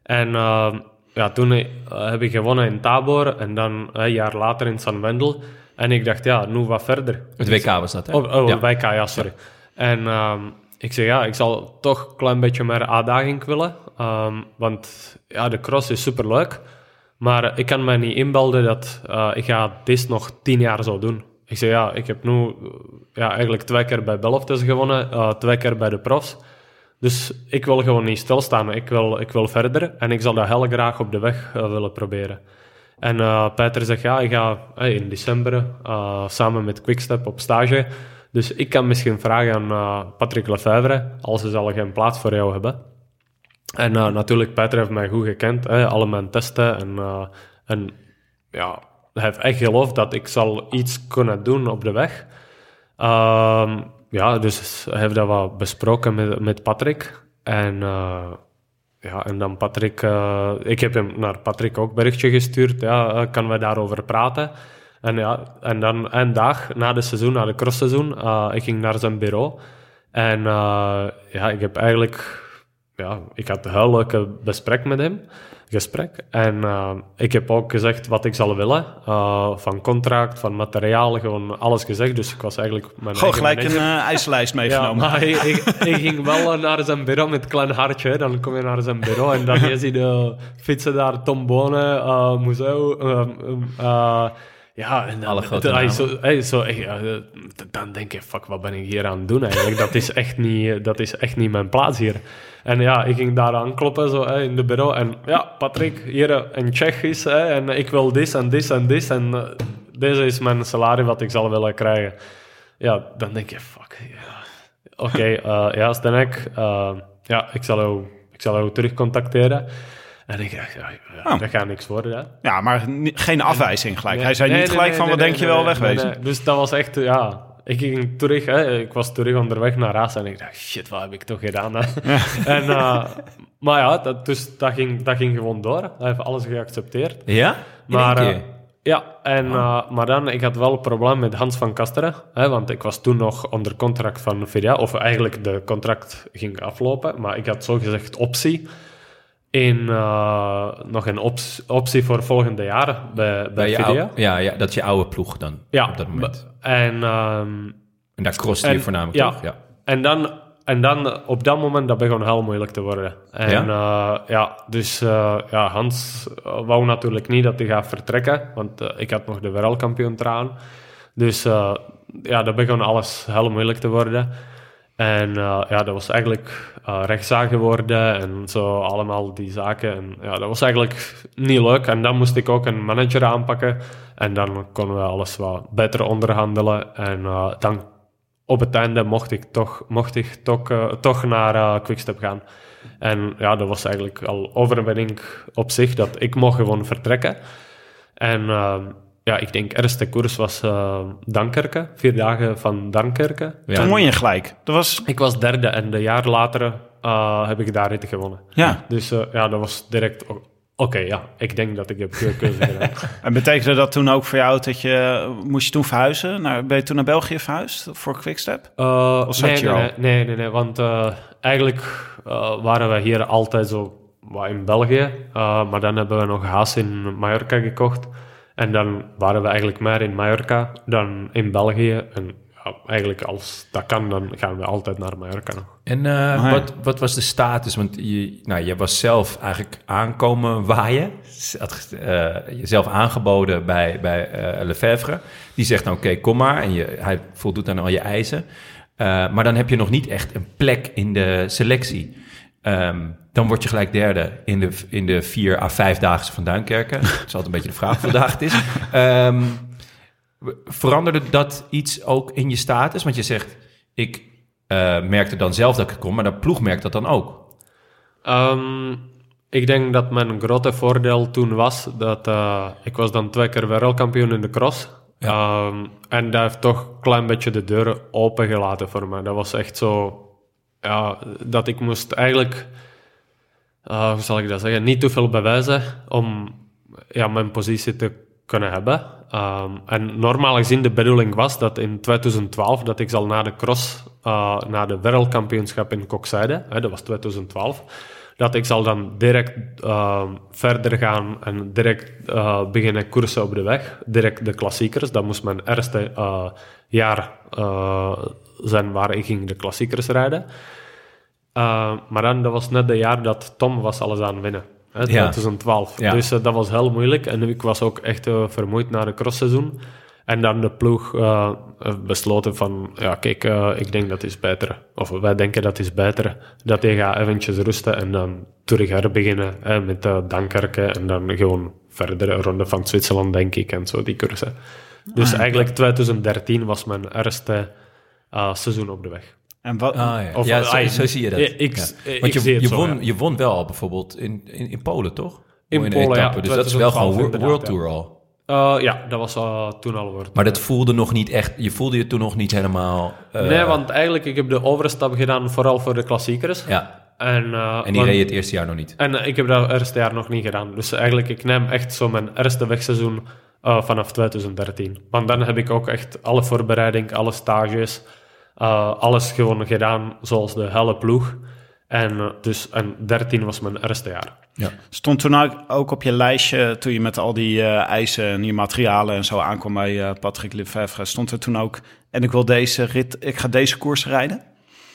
En ehm, ja, toen eh, heb ik gewonnen in Tabor en dan een jaar later in San Wendel. En ik dacht, ja, nu wat verder. het WK was dat, hè? Oh, oh ja. WK, ja, sorry. En ehm, ik zeg, ja, ik zal toch een klein beetje meer uitdaging willen. Want ja, de cross is superleuk. Maar ik kan me niet inbeelden dat ik ga dit nog tien jaar zo doen. Ik zeg, ja, ik heb nu ja, eigenlijk twee keer bij Beloftes gewonnen, eh, twee keer bij de profs. Dus ik wil gewoon niet stilstaan. Ik wil, ik wil verder en ik zal dat heel graag op de weg eh, willen proberen. En eh, Peter zegt, ja, ik ga in december samen met Quickstep op stage. Dus ik kan misschien vragen aan Patrick Lefevre, als ze al geen plaats voor jou hebben. En natuurlijk, Peter heeft mij goed gekend, hè, alle mijn testen. En, en ja, heeft echt geloofd dat ik zal iets kunnen doen op de weg. Ehm, ja, dus heeft dat wat besproken met, met Patrick. En, eh, ja, en dan Patrick... eh, ik heb hem naar Patrick ook berichtje gestuurd. Ja, eh, kan we daarover praten? En, ja, en dan een dag na de seizoen, na de crossseizoen, ik ging naar zijn bureau. En ja, ik heb eigenlijk... Ja, ik had een leuke besprek met hem. Gesprek. En eh, ik heb ook gezegd wat ik zal willen. eh, van contract, van materiaal, gewoon alles gezegd. Dus ik was eigenlijk mijn Gewoon gelijk een manager. eh, eisenlijst Ja, meegenomen. maar ik, ik, ik ging wel naar zijn bureau met een klein hartje. hè. Dan kom je naar zijn bureau en dan zie je de fietsen daar, Tom Bonen, Museo. eh, eh, ja, en dan, Alle grote dan- namen. zo, hey, zo, ja, dan denk je, fuck, wat ben ik hier aan het doen eigenlijk? Dat is echt niet, dat is echt niet mijn plaats hier. En ja, ik ging daar aankloppen zo, hè, in de bureau. En ja, Patrick, hier eh, een Tsjechisch. Hè, en ik wil dit en dit en dit. En eh, deze is mijn salaris wat ik zal willen krijgen. Ja, dan denk je, fuck. Oké, eh, ja, Stenek, eh, ja, ik zal, jou, ik zal jou terug contacteren. En ik dacht, ja, ja, Oh. dat gaat niks worden. Hè. Ja, maar geen afwijzing gelijk. Nee, Hij zei nee, niet gelijk nee, van, wat denk je wel, wegwezen. Dus dat was echt, ja... Ik ging terug, hè. ik was terug onderweg naar huis en ik dacht, shit, wat heb ik toch gedaan? Hè? en, eh, maar ja, dat, dus dat ging, dat ging gewoon door. Hij heeft alles geaccepteerd. Ja? Maar, eh, ja, en, eh, maar dan, ik had wel een probleem met Hans van Kasteren. Hè, want ik was toen nog onder contract van Viria. Of eigenlijk, de contract ging aflopen. Maar ik had zogezegd optie. In, nog een optie voor volgende jaar bij, bij, Bij oude, ja, ja, dat is je oude ploeg dan Ja, op dat moment. En, ehm, En daar je en- voornamelijk, ja. toch? Ja. en, dan, en dan op dat moment, dat begon heel moeilijk te worden. En ja, ja dus eh, ja, Hans eh, wou natuurlijk niet dat hij gaat vertrekken, want eh, ik had nog de wereldkampioen traan. Dus eh, ja, dat begon alles heel moeilijk te worden. En eh, ja, dat was eigenlijk eh rechtszaak geworden en zo allemaal die zaken. En ja, dat was eigenlijk niet leuk. En dan moest ik ook een manager aanpakken. En dan konden we alles wat beter onderhandelen. En eh, dan op het einde mocht ik toch, mocht ik toch, toch naar Quickstep gaan. En ja, dat was eigenlijk al overwinning op zich, dat ik mocht gewoon vertrekken. En eh, ja, ik denk, eerste koers was eh Dankerke, vier dagen van Dankerke. Ja. Toen won je gelijk. Dat was, Ik was derde en een jaar later eh, heb ik daar gewonnen. ja. Dus eh, ja, dat was direct... Oké, ja, ik denk dat ik heb keuze gedaan. En betekende dat toen ook voor jou dat je... Moest je toen verhuizen? Naar, ben je toen naar België verhuisd voor Quickstep? Eh, Of zat nee, je nee, al? nee, nee, nee, nee, want eh, eigenlijk eh, waren we hier altijd zo wat in België, eh, maar dan hebben we nog haas in Mallorca gekocht. En dan waren we eigenlijk meer in Mallorca dan in België. En eigenlijk als dat kan, dan gaan we altijd naar Mallorca. nog. En eh, ja. wat, wat was de status? Want je, nou, je was zelf eigenlijk aankomen waaien. Had eh, jezelf aangeboden bij, bij eh, Lefebvre. Die zegt nou oké, kom maar. En je, hij voldoet aan al je eisen. Eh, maar dan heb je nog niet echt een plek in de selectie. Ehm, dan word je gelijk derde in de, in de vier à vijf dagen van Duinkerken. Dat is altijd een beetje de vraag het is. Ehm, veranderde dat iets ook in je status? Want je zegt, ik eh, merkte dan zelf dat ik het kon, maar de ploeg merkt dat dan ook. Ehm, ik denk dat mijn grote voordeel toen was dat eh, ik was dan twee keer wereldkampioen in de cross. Ehm, en dat heeft toch een klein beetje de deuren opengelaten voor mij. Dat was echt zo, ja, dat ik moest eigenlijk, eh, hoe zal ik dat zeggen, niet te veel bewijzen om ja, mijn positie te kunnen hebben. Ehm, en normaal gezien de bedoeling was dat in 2012 dat ik zal na de cross, eh, na de wereldkampioenschap in Kokzijde, hè, dat was 2012, dat ik zal dan direct ehm, verder gaan en direct eh, beginnen koersen op de weg. Direct de klassiekers. Dat moest mijn eerste eh, jaar eh, zijn waar ik ging de klassiekers rijden. Uh, maar dan, dat was net het jaar dat Tom was alles aan het winnen. Hè, 2012. Ja. Dus uh, dat was heel moeilijk. En ik was ook echt uh, vermoeid na de crossseizoen. En dan de ploeg besloten van, ja kijk, ik denk dat is beter. Of wij denken dat is beter. Dat hij gaat eventjes rusten en dan terug herbeginnen hè, met uh, Dankerken. En dan gewoon verder een ronde van Zwitserland, denk ik, en zo die cursussen. Dus ah, eigenlijk 2013 was mijn eerste uh, seizoen op de weg. En wat, ah, ja, of, ja zo, zo, zie je dat. Ik, ja. ik, Want je, zie je, zo, won, ja. je won wel al bijvoorbeeld in, in, in Polen, toch? In Mooi Polen, etappe. ja. Dus dat is wel gewoon World, inderdaad, Tour al. Uh, ja, dat was uh, toen al World Maar dat voelde nog niet echt... Je voelde je toen nog niet helemaal... Uh, nee, want eigenlijk ik heb de overstap gedaan vooral voor de klassiekers. Ja. En, en die want, reed je het eerste jaar nog niet? En ik heb dat eerste jaar nog niet gedaan. Dus eigenlijk, ik neem echt zo mijn eerste wegseizoen uh, vanaf 2013. Want dan heb ik ook echt alle voorbereiding, alle stages, uh, alles gewoon gedaan zoals de hele ploeg. En, uh, dus, en 13 was mijn eerste jaar. Ja. Stond toen ook op je lijstje, toen je met al die uh, eisen en die materialen en zo aankwam bij uh, Patrick Lefevre, stond er toen ook, en ik wil deze rit, ik ga deze koers rijden?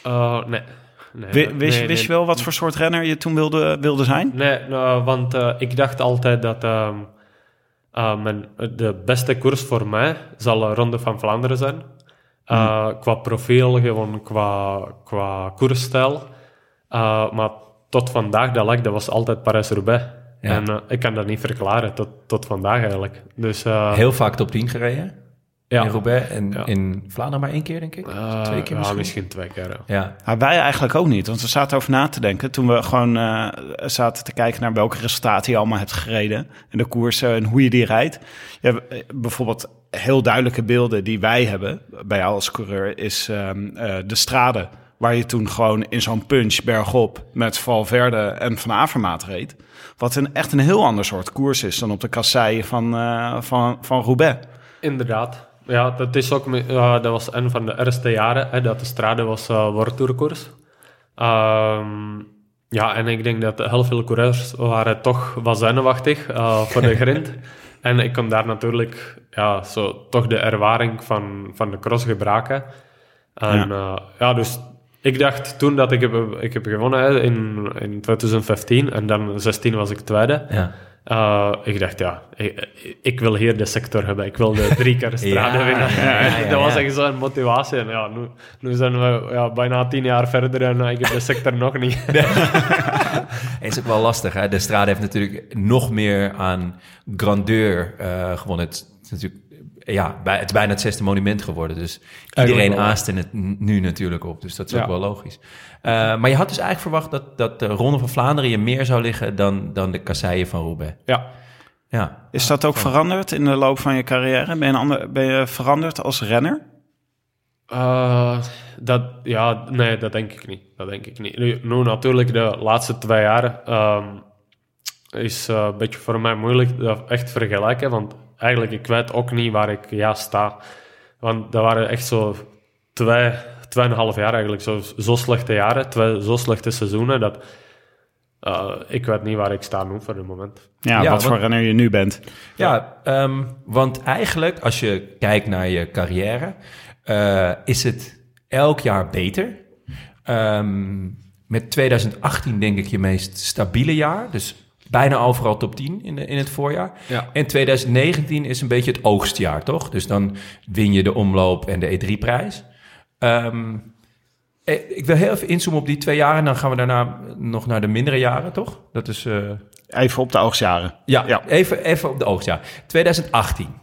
Uh, nee. Nee, wist, nee, wist nee, je wel wat voor soort renner je toen wilde, wilde zijn? Nee, nou, want uh, ik dacht altijd dat uh, mijn, de beste koers voor mij zal de Ronde van Vlaanderen zijn. Uh, hmm. Qua profiel, gewoon qua, qua koersstijl. maar tot vandaag, dat lag, dat was altijd Parijs-Roubaix. Ja. En ik kan dat niet verklaren tot, tot vandaag eigenlijk. Dus, Heel vaak top 10 gereden? Ja. In Roubaix en ja. in Vlaanderen maar één keer, denk ik? Uh, twee keer ja, misschien? misschien twee keer, ja. ja. Maar wij eigenlijk ook niet, want we zaten over na te denken... toen we gewoon uh, zaten te kijken naar welke resultaten je allemaal hebt gereden... en de koersen en hoe je die rijdt. Je hebt bijvoorbeeld heel duidelijke beelden die wij hebben bij jou als coureur... is um, uh, de straden waar je toen gewoon in zo'n punch bergop... met Valverde en Van Avermaat reed. Wat een, echt een heel ander soort koers is dan op de kasseien van, uh, van, van Roubaix. Inderdaad. Ja, dat, is ook, uh, dat was een van de eerste jaren hè, dat de strade was uh, Worldtourkoers. Um, ja, en ik denk dat heel veel coureurs waren toch wat zenuwachtig uh, voor de grind. en ik kon daar natuurlijk ja, zo, toch de ervaring van, van de cross gebruiken. En ja. ja, dus ik dacht toen dat ik heb, ik heb gewonnen hè, in, in 2015 en dan 16 was ik tweede. Ja. Uh, ik dacht, ja, ik, ik, wil hier de sector hebben. Ik wil de drie keer strade ja, winnen. Ja, ja, dat was echt zo'n motivatie. En ja, nu, nu zijn we ja, bijna tien jaar verder en uh, ik heb de sector nog niet. Het is ook wel lastig. Hè? De strade heeft natuurlijk nog meer aan grandeur uh, gewonnen. Het is natuurlijk ja, bij, het is bijna het zesde monument geworden. Dus iedereen aast er het nu natuurlijk op. Dus dat is ook wel logisch. Uh, maar je had dus eigenlijk verwacht dat, dat de Ronde van Vlaanderen je meer zou liggen dan, dan de kasseien van Roubaix. Ja. ja. Is dat ook veranderd in de loop van je carrière? Ben je, ander, ben je veranderd als renner? Uh, dat, ja, nee, dat denk ik niet. Dat denk ik niet. Nu, nu natuurlijk, de laatste twee jaar um, is uh, een beetje voor mij moeilijk dat echt vergelijken. Want eigenlijk, ik weet ook niet waar ik ja sta. Want dat waren echt zo twee, tweeënhalf jaar eigenlijk. Zo, zo slechte jaren, twee zo slechte seizoenen. Dat, eh, ik weet niet waar ik sta nu voor het moment. Ja, Ja, wat voor renner je nu bent. Ja, ehm, want eigenlijk als je kijkt naar je carrière, eh, is het elk jaar beter. Ehm, met 2018 denk ik je meest stabiele jaar. Dus bijna overal top 10 in, de, in het voorjaar. Ja. En 2019 is een beetje het oogstjaar, toch? Dus dan win je de omloop en de E3-prijs. Ehm, eh, ik wil heel even inzoomen op die twee jaren. En dan gaan we daarna nog naar de mindere jaren, toch? Dat is... eh, Even op de oogstjaren. ja, Ja. Even, even op de oogstjaar. 2018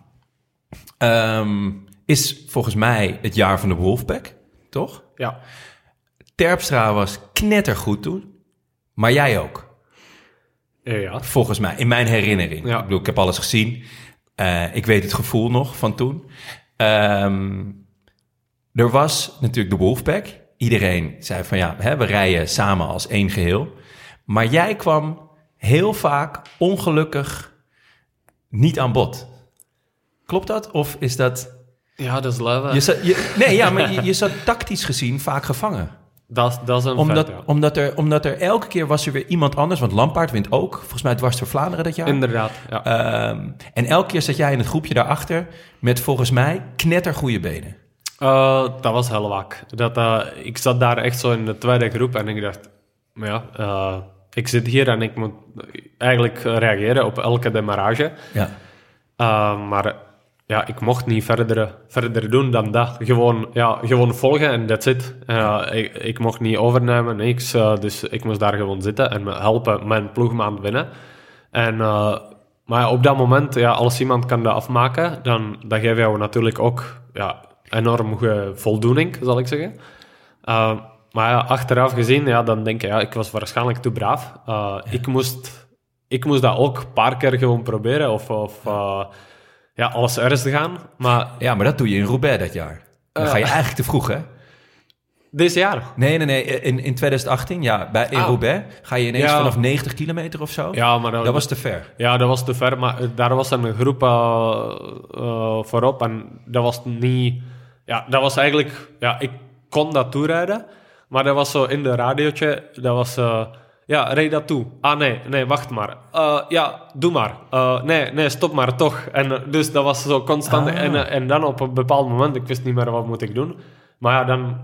Ehm, is volgens mij het jaar van de Wolfpack, toch? Ja. Terpstra was knettergoed toen, maar jij ook, Ja. volgens mij, in mijn herinnering. Ja. Ik bedoel, ik heb alles gezien. Eh, ik weet het gevoel nog van toen. Ehm, er was natuurlijk de Wolfpack. Iedereen zei van ja, hè, we rijden samen als één geheel. Maar jij kwam heel vaak ongelukkig niet aan bod. Klopt dat? Of is dat... Ja, dat is leven. Je zat, je, nee, ja, maar je, je zat tactisch gezien vaak gevangen. Dat, dat is een Omdat, ja. omdat, er, omdat er elke keer was er weer iemand anders. Want Lampaard wint ook. Volgens mij dwars door Vlaanderen dat jaar. Inderdaad, ja. Ehm, en elke keer zat jij in het groepje daarachter met volgens mij knettergoeie benen. Eh, dat was heel wak. Dat, eh, ik zat daar echt zo in de tweede groep en ik dacht, ja, eh, ik zit hier en ik moet eigenlijk reageren op elke demarrage. Ja. Uh, maar ja, ik mocht niet verder, verder doen dan dat. Gewoon, ja, gewoon volgen en that's it. Uh, ik, ik mocht niet overnemen, niks. Uh, dus ik moest daar gewoon zitten en me helpen mijn ploegmaand winnen. En, uh, maar op dat moment, ja, als iemand kan dat afmaken, dan dat geeft jou natuurlijk ook ja, enorm voldoening, zal ik zeggen. Maar ja, achteraf gezien, ja, dan denk je, ja, ik was waarschijnlijk te braaf. Ik, moest, ik moest dat ook een paar keer gewoon proberen of... of ja, alles ernstig gaan. Maar, ja, maar dat doe je in Roubaix dat jaar. Dan ga je eigenlijk te vroeg, hè? Dit jaar? Nee, nee, nee. In, in 2018, ja, bij, in Ah. Roubaix ga je ineens Ja. vanaf 90 kilometer of zo. Ja, maar dat was te ver. Ja, dat was te ver. Maar daar was een groep uh, uh, voorop. En dat was niet... Ja, dat was eigenlijk... Ja, ik kon dat toerijden. Maar dat was zo in de radiootje. Dat was... Uh, ja, rijd dat toe. Ah, nee, nee, wacht maar. Uh, ja, doe maar. Uh, nee, nee, stop maar, toch. En uh, dus dat was zo constant. Ah. En, en dan op een bepaald moment, ik wist niet meer wat moet ik doen. Maar ja, dan...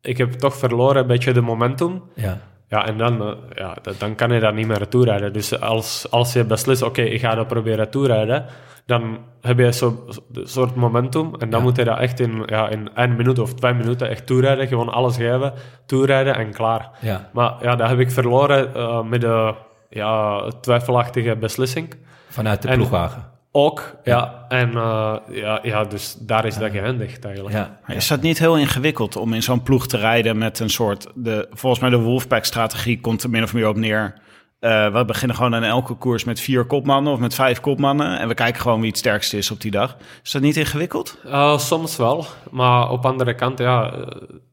Ik heb toch verloren een beetje de momentum. Ja. Ja, en dan, uh, ja, dan kan je daar niet meer toerijden. Dus als, als je beslist, oké, okay, ik ga dat proberen toerijden, dan heb je zo'n soort momentum. En dan ja. moet je dat echt in, ja, in één minuut of twee minuten echt toerijden. Gewoon alles geven, toerijden en klaar. Ja. Maar ja, dat heb ik verloren uh, met de ja, twijfelachtige beslissing. Vanuit de en ploegwagen. Ook, ja. En uh, ja, ja, dus daar is dat geëindigd eigenlijk. Ja. Maar is dat niet heel ingewikkeld om in zo'n ploeg te rijden met een soort... De, volgens mij de Wolfpack-strategie komt er min of meer op neer... Uh, we beginnen gewoon aan elke koers met vier kopmannen of met vijf kopmannen. En we kijken gewoon wie het sterkste is op die dag. Is dat niet ingewikkeld? Uh, soms wel. Maar op andere kant, ja,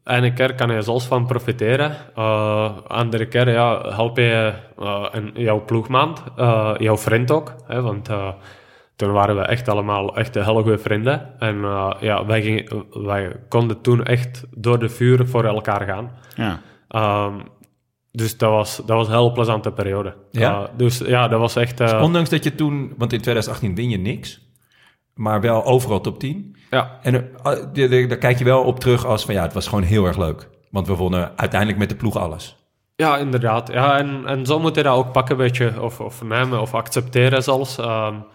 ene keer kan je zelfs van profiteren. Uh, andere keer ja, help je en jouw ploegmaand, jouw vriend ook. Hè, want toen waren we echt allemaal echt hele goede vrienden. En ja, wij, gingen, wij konden toen echt door de vuur voor elkaar gaan. Ja. Um, dus dat was, dat was een heel plezante periode. Ja? Uh, dus ja, dat was echt... Uh, dus ondanks dat je toen... Want in 2018 win je niks. Maar wel overal top 10. Ja. En daar kijk je wel op terug als van... Ja, het was gewoon heel erg leuk. Want we wonnen uiteindelijk met de ploeg alles. Ja, inderdaad. Ja, en, en zo moet je dat ook pakken, beetje, of, of nemen of accepteren zelfs. Um,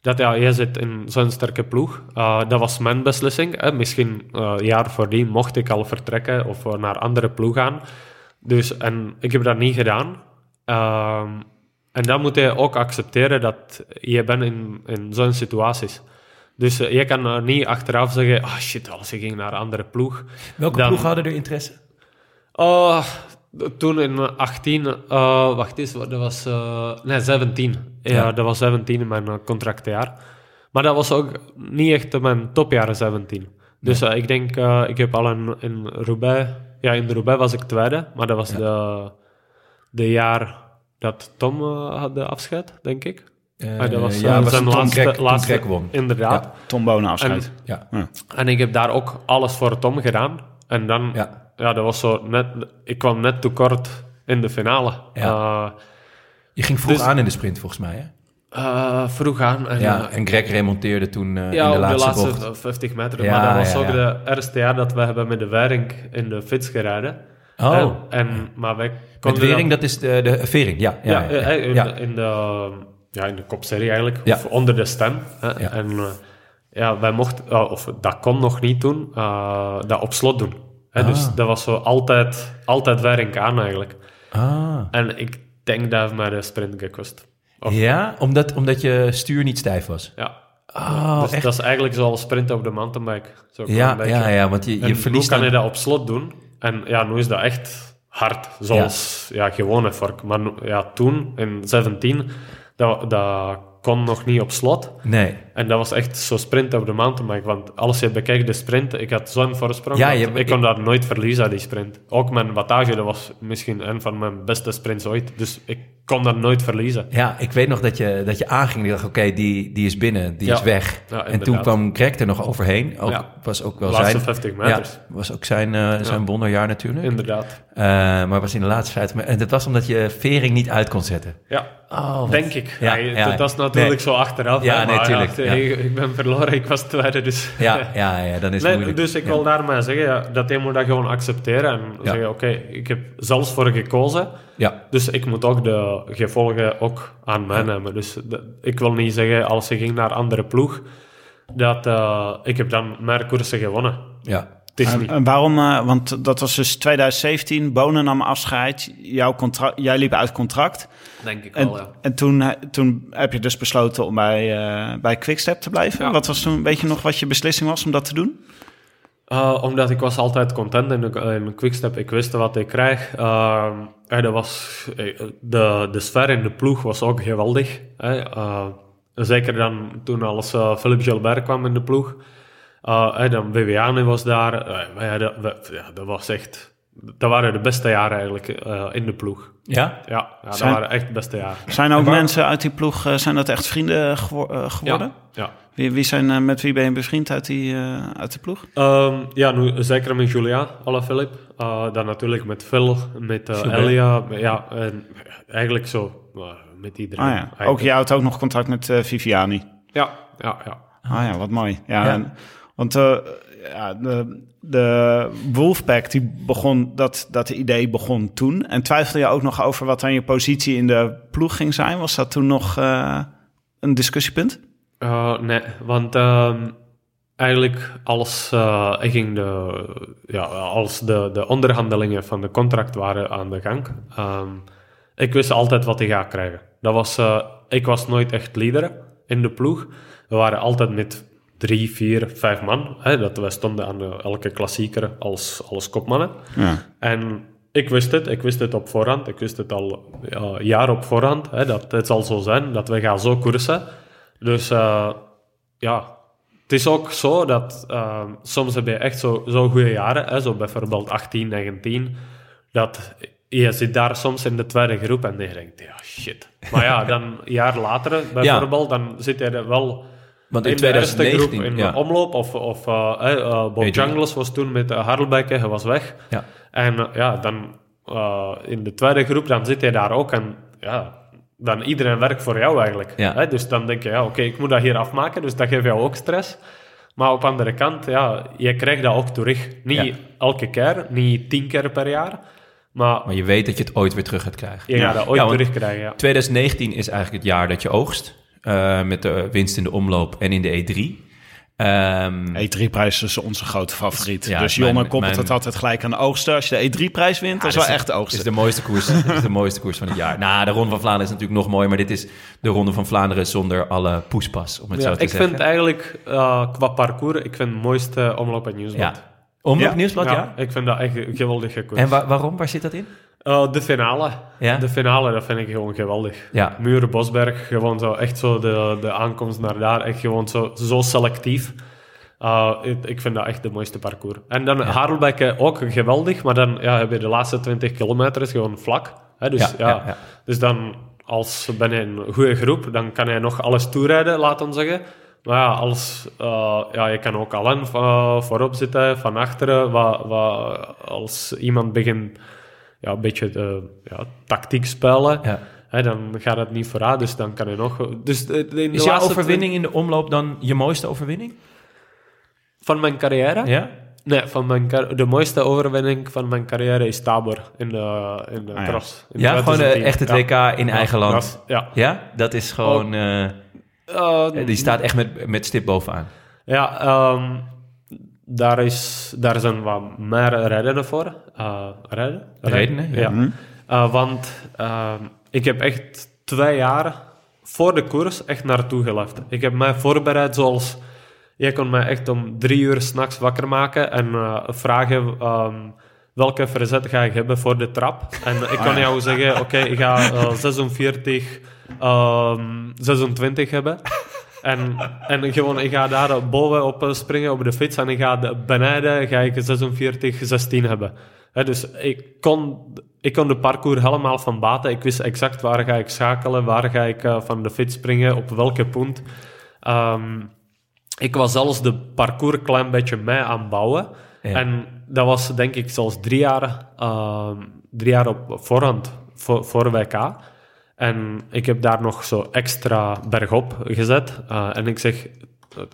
dat ja, je zit in zo'n sterke ploeg. Uh, dat was mijn beslissing. Hè. Misschien een jaar voordien mocht ik al vertrekken of naar andere ploeg gaan. Dus, en ik heb dat niet gedaan. Um, en dan moet je ook accepteren dat je bent in, in zo'n situaties. Dus uh, je kan uh, niet achteraf zeggen, oh shit, als ik ging naar een andere ploeg. Welke dan, ploeg hadden er interesse? Uh, toen in 18, wacht eens, dat was, nee, 17. Ja, ja, dat was 17 in mijn contractjaar. Maar dat was ook niet echt mijn topjaren 17. Dus ik denk, ik heb al in, in Roubaix ja, in de Roubaix was ik tweede, maar dat was ja. de, de jaar dat Tom uh, had de afscheid, denk ik. Uh, dat was, ja, uh, was zijn Tom laatste, Greg, laatste Tom. Inderdaad. Ja. Tom Bonen afscheid. En, ja. ja. en ik heb daar ook alles voor Tom gedaan. En dan, ja, ja dat was zo net, ik kwam net te kort in de finale. Ja. Je ging vroeg dus- aan in de sprint volgens mij, hè? Eh, eh, vroeg aan. En, Ja, eh, en Greg remonteerde toen eh, ja, in de op laatste, de laatste bocht. eh, 50 meter. Ja, maar dat was ook de eerste jaar dat we hebben met de Wering in de fiets gereden. Oh, En, en, maar wij met Wering, dat is de, de Vering, ja. Ja, eh, in, in, de, ja, in de kopserie eigenlijk. Ja. Of onder de stem. En eh, ja, wij mochten, eh, of dat kon nog niet doen, eh, dat op slot doen. Hè. Ah. Dus dat was zo altijd, altijd Wering aan eigenlijk. Ah. En ik denk dat heeft mij de sprint gekost. Of- Ja, omdat, omdat je stuur niet stijf was. Ja. Oh, dus echt? dat is eigenlijk zoals sprinten op de mountainbike. Zo Ja, ja, ja, want je, je nu verliest kan dan... je dat op slot doen. En ja, nu is dat echt hard. Zoals ja. gewone vork. Maar ja, toen, in 17, dat, dat kon nog niet op slot. Nee. En dat was echt zo sprint op de mountainbike. Want als je bekijkt de sprint, ik had zo'n voorsprong. Ja, je- ik kon daar nooit verliezen, die sprint. Ook mijn wattage, dat was misschien een van mijn beste sprints ooit. Dus ik kon dat nooit verliezen. Ja, ik weet nog dat je, dat je aanging. Ik dacht, oké, die, die is binnen, die Ja. is weg. Ja, en toen kwam Greg er nog overheen. Ook, Ja. Was ook wel laatste zijn... 50 Ja, meters. was ook zijn, eh, zijn wonderjaar natuurlijk. Inderdaad. Eh, maar was in de laatste vijf... En dat was omdat je Vering niet uit kon zetten. Ja. Oh, wat- Denk ik. Ja, dat, dat is natuurlijk Nee. zo achteraf. Ja, nee, tuurlijk. Ik, ik ben verloren, ik was tweede, dus... Ja, ja, ja, dan is het moeilijk. dus ik wil daarmee zeggen dat je moet dat gewoon accepteren en zeggen, oké, ik heb zelfs voor gekozen, Ja, dus ik moet ook de gevolgen ook aan mij nemen. Dus de- ik wil niet zeggen, als je ging naar andere ploeg, dat eh, ik heb dan meer koersen gewonnen. ja. Het is En, niet... en waarom, eh, want dat was dus 2017, Bonen nam afscheid, jouw contract, jij liep uit contract. Denk ik En, en toen, eh, toen heb je dus besloten om bij, eh bij Quickstep te blijven. Ja. Wat was toen, weet je nog wat je beslissing was om dat te doen? Uh, omdat ik was altijd content in een, quickstep. Ik wist wat ik krijg. En dat was, eh, de, de sfeer in de ploeg was ook geweldig. Uh, zeker dan toen als Philippe Gilbert kwam in de ploeg. Hè, dan Viviane was daar. Wij hadden- we- ja, dat was echt... Dat waren de beste jaren eigenlijk uh, in de ploeg. Ja? Ja, ja dat waren echt de beste jaren. Zijn ook mensen uit die ploeg, eh, zijn dat echt vrienden gewo- eh, geworden? Ja, ja. Wie, wie zijn, eh, met wie ben je bevriend uit, die, eh, uit de ploeg? Ehm, ja, nu zeker met Julia Alaphilippe. Uh, dan natuurlijk met Phil, met Elia. Ja, en eigenlijk zo met iedereen. Ah ja, eigenlijk. ook jij houdt ook nog contact met eh, Viviani. Ja, ja, ja. Ah ja, wat mooi. Ja, en- want eh, ja, de, de Wolfpack, die begon, dat, dat idee begon toen. En twijfelde je ook nog over wat dan je positie in de ploeg ging zijn? Was dat toen nog eh, een discussiepunt? Uh, nee, want ehm, eigenlijk als, uh, ik ging de, ja, als de, de onderhandelingen van de contract waren aan de gang, ehm, ik wist altijd wat ik ga krijgen. Dat was, ik was nooit echt leider in de ploeg. We waren altijd met drie, vier, vijf man. Hè, dat wij stonden aan de, elke klassieker als, als kopmannen. Ja. En ik wist het, ik wist het op voorhand. Ik wist het al ja, jaar op voorhand. Hè, dat het zal zo zijn, dat we gaan zo koersen. Dus uh, ja, het is ook zo dat uh, soms heb je echt zo, zo goede jaren, hè, zo bijvoorbeeld 18, 19, dat je zit daar soms in de tweede groep en je denkt, ja shit. Maar ja, dan een jaar later bijvoorbeeld, dan zit je er wel Want in, in de eerste 2019... groep in ja. de omloop. Of, of uh, uh, Bob Adrian. Jungles was toen met uh, Harlebeke, hij was weg. Ja. En ja, dan in de tweede groep, dan zit je daar ook en ja, dan iedereen werkt voor jou eigenlijk. Ja. Hè? Dus dan denk je, ja, oké, ik moet dat hier afmaken, dus dat geeft jou ook stress. Maar op de andere kant, ja, je krijgt dat ook terug. Niet Ja. elke keer, niet tien keer per jaar, maar, Maar je weet dat je het ooit weer terug gaat krijgen. je gaat dat ooit Ja, terugkrijgen. Ja. 2019 is eigenlijk het jaar dat je oogst. Eh, met de winst in de omloop en in de E3. Ehm, E3-prijs is onze grote favoriet. Ja, dus Jonne koppelt mijn- het altijd gelijk aan de oogsten. Als je de E3-prijs wint, dat is wel echt de is oogsten. de mooiste koers. is de mooiste koers van het jaar. Nou, de Ronde van Vlaanderen is natuurlijk nog mooi, maar dit is de Ronde van Vlaanderen zonder alle poespas, om het Ja, zo te ik zeggen. vind eigenlijk uh, qua parcours, ik vind het mooiste omloop en nieuwsblad. ja. Omloop Ja? Nieuwsblad, ja. ik vind dat echt een geweldige koers. En wa- waarom? Waar zit dat in? Uh, de finale. Ja? De finale, dat vind ik gewoon geweldig. Ja. Muren, Bosberg, gewoon zo echt zo de, de aankomst naar daar, echt gewoon zo, zo selectief. Uh, ik, ik vind dat echt de mooiste parcours. En dan Harelbeke ook geweldig, maar dan ja, heb je de laatste 20 kilometer is gewoon vlak. Hè, dus, Ja, ja, ja, ja. dus dan, als ben je een goede groep, dan kan je nog alles toerijden, laat ons zeggen. Maar ja, als, uh, ja, je kan ook alleen uh, voorop zitten, van achteren. Wat, wat, als iemand begint ja, een beetje de, ja, tactiek spelen. Ja. Hè, dan gaat het niet vooruit, dus dan kan je nog... Dus de, de- in de Is jouw overwinning in de omloop dan je mooiste overwinning? van mijn carrière? Ja? Nee, van mijn de mooiste overwinning van mijn carrière is Tabor in de, in de Ah, ja. cross. In Ja, gewoon eh, 2010. echt het Ja. WK in eigen land. Ja. Ja, dat is gewoon... eh, Eh, die staat echt met, met stip bovenaan. Ja, ehm, daar, is, daar zijn wat meer redenen voor. Eh, reden? Redenen, ja. ja. Eh, want ehm, ik heb echt twee jaar voor de koers echt naartoe geleefd. Ik heb mij voorbereid zoals... Jij kon mij echt om drie uur s'nachts wakker maken en eh, vragen... ehm, welke verzet ga ik hebben voor de trap? En ik kan jou zeggen, oké, ik ga eh, 46, ehm 26 hebben. En, en gewoon, ik ga daar bovenop eh, springen op de fiets en ik ga de, beneden ga ik 46, 16 hebben. Dus ik kon, ik kon de parcours helemaal van baten. Ik wist exact waar ga ik schakelen, waar ga ik eh, van de fiets springen, op welke punt. Ehm, ik was zelfs de parcours een klein beetje mee aan het bouwen. Ja. En dat was denk ik zelfs drie jaar, ehm, drie jaar op voorhand voor, voor WK. En ik heb daar nog zo extra bergop gezet. Eh, en ik zeg,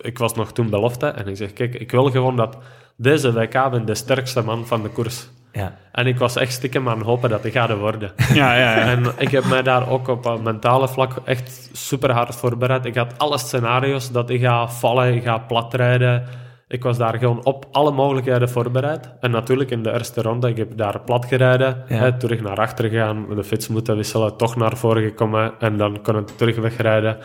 ik was nog toen belofte. En ik zeg, kijk, ik wil gewoon dat deze WK ben de sterkste man van de koers. Ja. En ik was echt stiekem aan het hopen dat ik ga worden. Ja, ja, ja. En ik heb mij daar ook op een mentale vlak echt super hard voorbereid. Ik had alle scenario's dat ik ga vallen, ik ga platrijden. Ik was daar gewoon op alle mogelijkheden voorbereid. En natuurlijk in de eerste ronde, ik heb daar plat gereden, Ja. hè, terug naar achter gegaan, de fiets moeten wisselen, toch naar voren gekomen en dan kon ik terug wegrijden.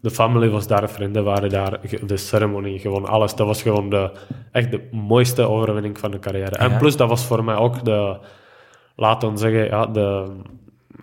De familie was daar, vrienden waren daar, de ceremonie, gewoon alles. Dat was gewoon de, echt de mooiste overwinning van de carrière. En plus, dat was voor mij ook de, laten we zeggen, ja, de,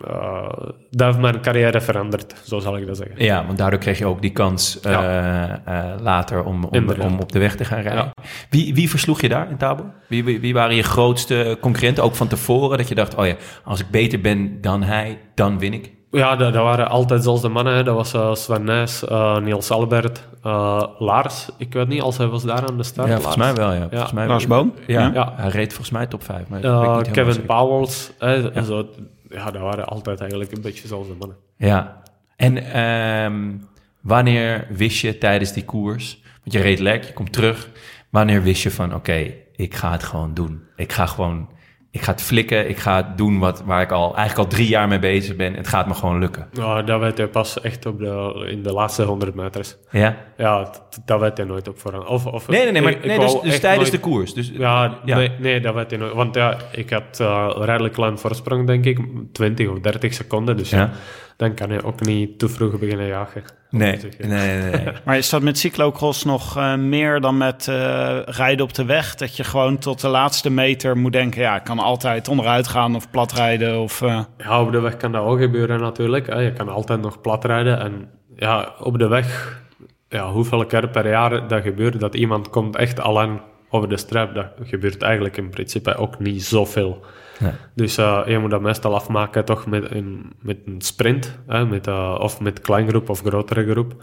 eh, dat heeft mijn carrière veranderd, zo zal ik dat zeggen. Ja, want daardoor kreeg je ook die kans eh, eh, later om, om, op de weg te gaan rijden. Ja. Wie, wie versloeg je daar in Tabor? Wie, wie, wie waren je grootste concurrenten, ook van tevoren? Dat je dacht, oh ja, als ik beter ben dan hij, dan win ik. Ja, dat, dat waren altijd zelfs de mannen. Hè. Dat was Sven eh, Niels Albert, eh, Lars. Ik weet niet, als hij was daar aan de start. Ja, volgens mij wel, ja. Volgens mij Lars Boom? Ja, Ja. Ja. hij reed volgens mij top 5. Maar dat weet ik niet helemaal Kevin. Powels. Hè, en zo. Ja, dat waren altijd eigenlijk een beetje dezelfde mannen. Ja. En ehm, wanneer wist je tijdens die koers, want je reed lek, je komt terug, wanneer wist je van, oké, ik ga het gewoon doen. Ik ga gewoon, ik ga het flikken, ik ga het doen wat, waar ik al, eigenlijk al drie jaar mee bezig ben. Het gaat me gewoon lukken. Ja, dat weet je pas echt op de, in de laatste 100 meters. Ja? Ja, dat, weet je nooit op voorhand. Of, of, Nee, nee, nee, maar ik- nee, dus, dus tijdens nooit- de koers. Dus, Ja, Ja. Nee, nee, dat weet je nooit. Want ja, ik had een redelijk klein voorsprong, denk ik. 20 of 30 seconden. Dus ja. Ja. Dan kan je ook niet te vroeg beginnen jagen. nee, nee, nee, nee. Maar is dat met cyclocross nog eh, meer dan met eh, rijden op de weg? Dat je gewoon tot de laatste meter moet denken... ja, ik kan altijd onderuit gaan of plat rijden of... eh, Ja, op de weg kan dat ook gebeuren natuurlijk. hè. Je kan altijd nog plat rijden. En ja, op de weg, ja, hoeveel keer per jaar dat gebeurt, dat iemand komt echt alleen over de streep, dat gebeurt eigenlijk in principe ook niet zoveel. Nee. Dus eh, je moet dat meestal afmaken toch met een, met een sprint, hè, met, eh, of met klein of grotere groep.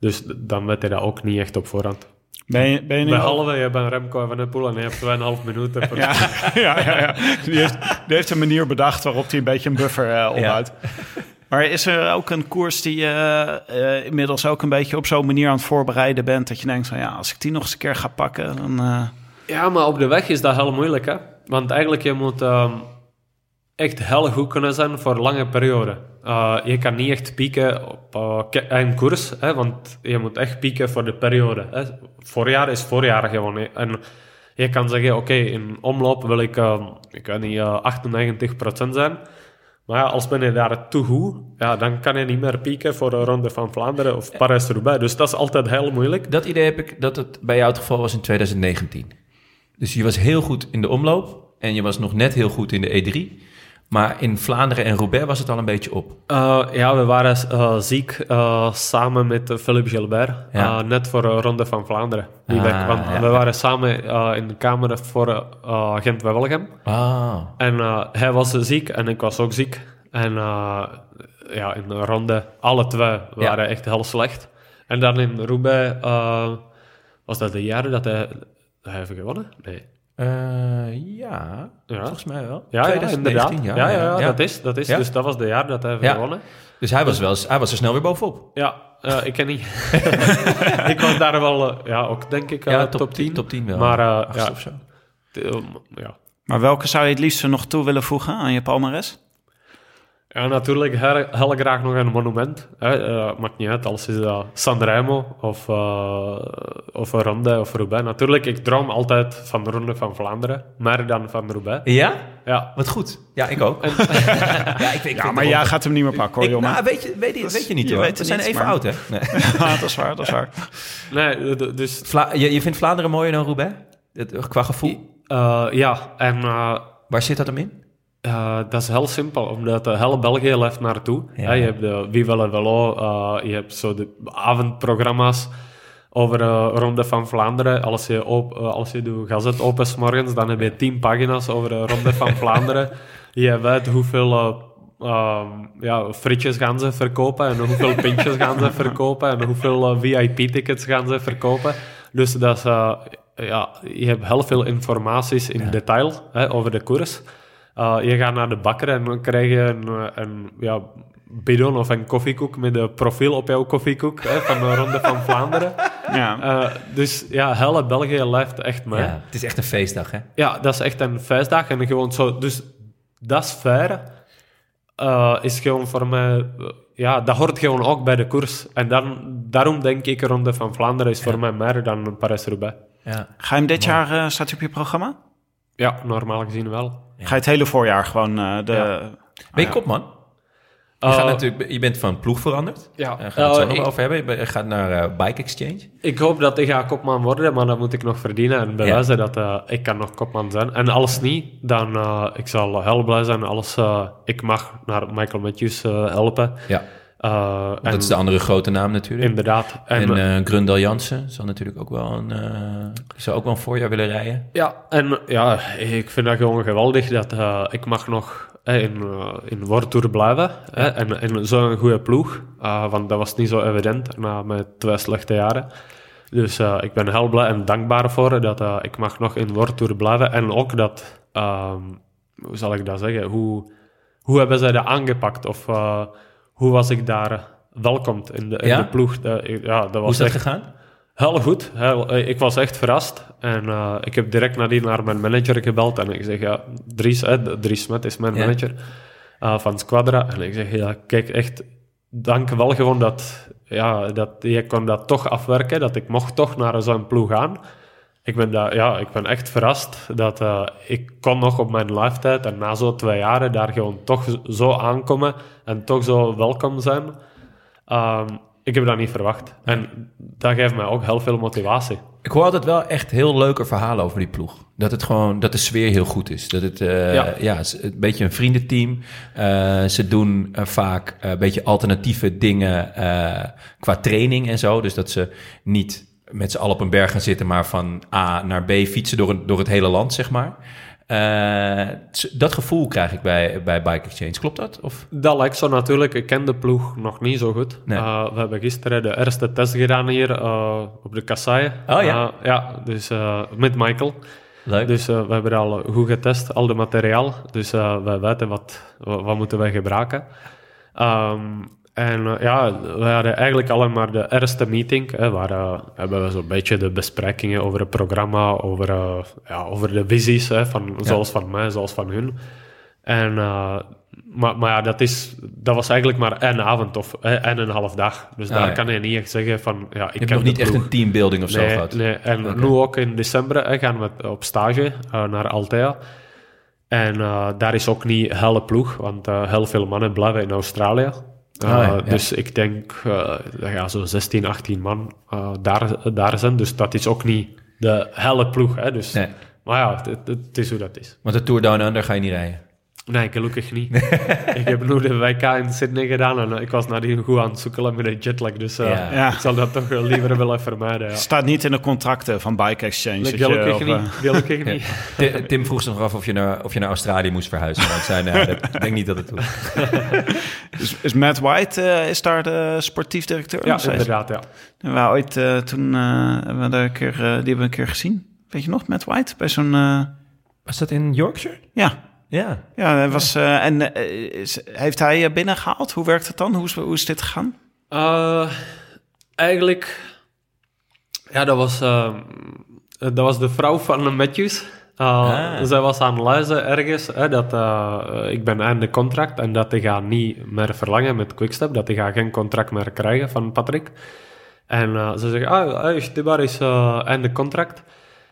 Dus dan weet je dat ook niet echt op voorhand. ben, je, ben je nu... Behalve, je bent Remco van Poel en je hebt 2,5 minuten. Voor Ja, ja, ja, ja. Die, heeft, die heeft een manier bedacht waarop hij een beetje een buffer opbouwt. Maar is er ook een koers die je eh, inmiddels ook een beetje op zo'n manier aan het voorbereiden bent... dat je denkt van ja, als ik die nog eens een keer ga pakken, dan... eh, Ja, maar op de weg is dat heel moeilijk, hè. Want eigenlijk, je moet ehm, echt heel goed kunnen zijn voor lange perioden. Eh, je kan niet echt pieken op eh, een koers, hè, want je moet echt pieken voor de periode. Hè. Voorjaar is voorjaar gewoon. En je kan zeggen, oké, in omloop wil ik, ehm, ik weet niet, eh 98% zijn. Maar ja, als ben je daar te goed, ja, dan kan je niet meer pieken voor de Ronde van Vlaanderen of Parijs-Roubaix. Dus dat is altijd heel moeilijk. Dat idee heb ik dat het bij jou het geval was in 2019. Dus je was heel goed in de omloop en je was nog net heel goed in de E3. Maar in Vlaanderen en Roubaix was het al een beetje op. Eh, ja, we waren eh, ziek eh, samen met Philippe Gilbert. Ja. net voor de Ronde van Vlaanderen. Die Ah. Want ja. we waren samen in de kamer voor uh, Gent-Wevelgem. Ah, En hij was ziek en ik was ook ziek. En ja, in de ronde, alle twee waren echt heel slecht. En dan in Roubaix, was dat de jaren dat hij, hij heeft gewonnen? Nee. Eh, ja, Ja. volgens mij wel. Ja, ja, 2019, inderdaad. Ja, ja, ja, dat is. Dat is. Ja. Dus dat was de jaar dat hij Ja. gewonnen. Dus hij was, wel, hij was er snel weer bovenop. Ja, eh, ik ken niet. ik was daar wel, eh, ja, ook denk ik, Ja, top, 10. Top 10 wel. Maar Achtste ja, of zo. t- ja. Maar welke zou je het liefst nog toe willen voegen aan je palmares? Ja, natuurlijk heel, heel graag nog een monument. Hè. Eh, maakt niet uit, als is dat Sanremo of, eh of Ronde of Roubaix. Natuurlijk, ik droom altijd van de Ronde van Vlaanderen, meer dan van Roubaix. Ja? Ja, Wat goed. Ja, ik ook. ja, ik, ik Ja, maar jij gaat hem niet meer pakken hoor, Ik, jongen. nou, weet, je, weet, je, weet je niet je hoor. weet We zijn even maar- oud, hè? Nee. Ja, dat is waar, dat is waar. nee, dus Vla- je, je vindt Vlaanderen mooier dan Roubaix? Het, qua gevoel? eh, ja, en eh, Waar zit dat hem in? Uh, dat is heel simpel, omdat uh, heel België leeft naartoe. Ja. Je hebt de Viva la Velo, uh, je hebt zo de avondprogramma's over uh, Ronde van Vlaanderen. Als je, op, uh, als je de gazet opent 's morgens, dan heb je tien pagina's over de Ronde van Vlaanderen. Je weet hoeveel um, ja, frietjes gaan ze verkopen en hoeveel pintjes gaan ze verkopen en hoeveel VIP-tickets gaan ze verkopen. Dus dat is, ja, je hebt heel veel informaties in detail hè, over de koers. Uh, je gaat naar de bakker en dan krijg je een, eh, een ja, bidon of een koffiekoek met een profiel op jouw koffiekoek hè, van de Ronde van Vlaanderen. Ja. Uh, dus ja, hele België leeft echt mee. Ja, het is echt een feestdag, hè? Ja, dat is echt een feestdag. En gewoon zo, dus dat sfeer uh, is gewoon voor mij... uh, Ja, dat hoort gewoon ook bij de koers. En dan, daarom denk ik, Ronde van Vlaanderen is voor mij meer dan Parijs-Roubaix. Ja. Ga je hem dit jaar, eh, staat op je programma? Ja, normaal gezien wel. Ga je het hele voorjaar gewoon eh, de... Ja. Ben je kopman? Je, Uh, gaat natuurlijk, je bent van ploeg veranderd. Ja. Daar gaan we het zo Uh, nog ik- over hebben. Je gaat naar eh, Bike Exchange. Ik hoop dat ik ga kopman worden, maar dat moet ik nog verdienen en bewijzen dat ik kan nog kopman zijn. En als niet, dan uh, ik zal heel blij zijn als uh, ik mag naar Michael Matthews uh, helpen. Ja, Uh, en dat is de andere grote naam natuurlijk. Inderdaad. En, En eh, eh Grundel Jansen zal natuurlijk ook wel een, eh, zou ook wel een voorjaar willen rijden. ja, en ja, ik vind dat gewoon geweldig dat eh, ik mag nog eh, in, in World Tour blijven. hè, en en zo'n goede ploeg, want dat was niet zo evident na mijn twee slechte jaren. Dus ik ben heel blij en dankbaar voor dat ik mag nog in World Tour blijven. En ook dat, um, hoe zal ik dat zeggen, hoe, hoe hebben zij dat aangepakt? Of hoe was ik daar welkom in de, in Ja? de ploeg? Uh, ja, dat was Hoe is dat echt gegaan? heel goed. Heel, ik was echt verrast. En uh, ik heb direct nadien naar mijn manager gebeld. En ik zeg, ja, Dries, hè, Dries Smet is mijn Ja. manager uh, van Squadra. En ik zeg, ja, kijk, echt, dank wel gewoon dat, ja, dat je kon dat toch afwerken. Dat ik mocht toch naar zo'n ploeg gaan. Ik ben, daar, ja, ik ben echt verrast dat uh, ik kon nog op mijn leeftijd en na zo'n twee jaren daar gewoon toch zo aankomen en toch zo welkom zijn. Um, ik heb dat niet verwacht. En dat geeft mij ook heel veel motivatie. Ik hoor altijd wel echt heel leuke verhalen over die ploeg. Dat het gewoon, dat de sfeer heel goed is. Dat het, uh, ja. een beetje een vriendenteam. Uh, ze doen uh, vaak een beetje alternatieve dingen qua training en zo. Dus dat ze niet met z'n allen op een berg gaan zitten, maar van A naar B fietsen door, door het hele land, zeg maar. Uh, dat gevoel krijg ik bij, bij Bike Exchange. Klopt dat? Of? Dat lijkt zo natuurlijk. Ik ken de ploeg nog niet zo goed. Nee. Uh, we hebben gisteren de eerste test gedaan hier uh, op de kassaie. Oh ja? ja, dus met Michael. Leuk. Dus we hebben al goed getest, al de materiaal. Dus we weten wat, wat, wat moeten wij gebruiken. Um, en uh, ja, we hadden eigenlijk alleen maar de eerste meeting, hè, waar uh, hebben we zo'n beetje de besprekingen over het programma, over, uh, ja, over de visies, hè, van, ja. zoals van mij, zoals van hun. En, maar, maar ja, dat, is, dat was eigenlijk maar één avond of en een half dag. Dus Ah, daar ja. kan je niet echt zeggen van... Ja, ik Je hebt nog niet echt een teambuilding of zo gehad. nee. en nu ook in december hè, gaan we op stage naar Altea. En daar is ook niet hele ploeg, want heel veel mannen blijven in Australië. Ah, ja, ja. Dus ik denk uh, dat ja, zo'n 16, 18 man daar, daar zijn. Dus dat is ook niet de hele ploeg. Hè, dus, Nee. Maar ja, het, het, het is hoe dat is. Want de Tour Down Under ga je niet rijden. Nee, gelukkig niet. ik heb nu de WK in Sydney gedaan en ik was nadien goed aan het zoekelen met een jetlag. Dus uh, Ja. Ja. ik zal dat toch wel liever willen vermijden. Ja. Staat niet in de contracten van Bike Exchange. dat je Gelukkig op, niet. eh, Gelukkig niet. Ti- Tim vroeg zich nog af of je naar, of je naar Australië moest verhuizen. Maar ik zei, nee, dat, ik denk niet dat het doet. is, is Matt White eh, is daar de sportief directeur? Ja, inderdaad, ja. We ooit, eh, toen eh, hebben we daar een keer, eh, die hebben we een keer gezien. Weet je nog, Matt White? Bij zo'n... eh, Was dat in Yorkshire? ja, Ja. ja was, eh, en eh, is- heeft hij eh, binnengehaald? Hoe werkt het dan? Hoe is, hoe is dit gegaan? Eh, eigenlijk, ja, dat was, eh, dat was de vrouw van de Matthews. Eh, Ah. Zij was aan het luisteren ergens hè, dat eh, ik ben einde contract en dat hij gaat niet meer verlangen met Quickstep, dat hij gaat geen contract meer krijgen van Patrick. En eh, ze zegt, ah, hey, Stibar is einde contract.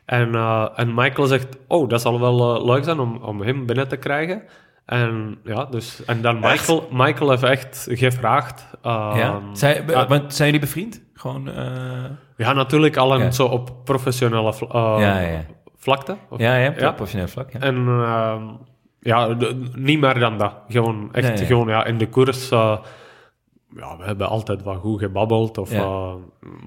En, eh, en Michael zegt, oh, dat zal wel eh, leuk zijn om, om hem binnen te krijgen. En ja, dus, en dan Michael, Michael heeft echt gevraagd. eh, ja. Zij, ja, want zijn jullie bevriend? Gewoon... eh, ja, natuurlijk al Ja. zo op professionele eh, Ja, ja. vlakte. Of- ja, ja, professioneel vlak. Ja. En ehm, ja, de- niet meer dan dat. Gewoon echt, Nee, gewoon ja, in de koers. eh, ja, we hebben altijd wat goed gebabbeld. Of, Ja. eh,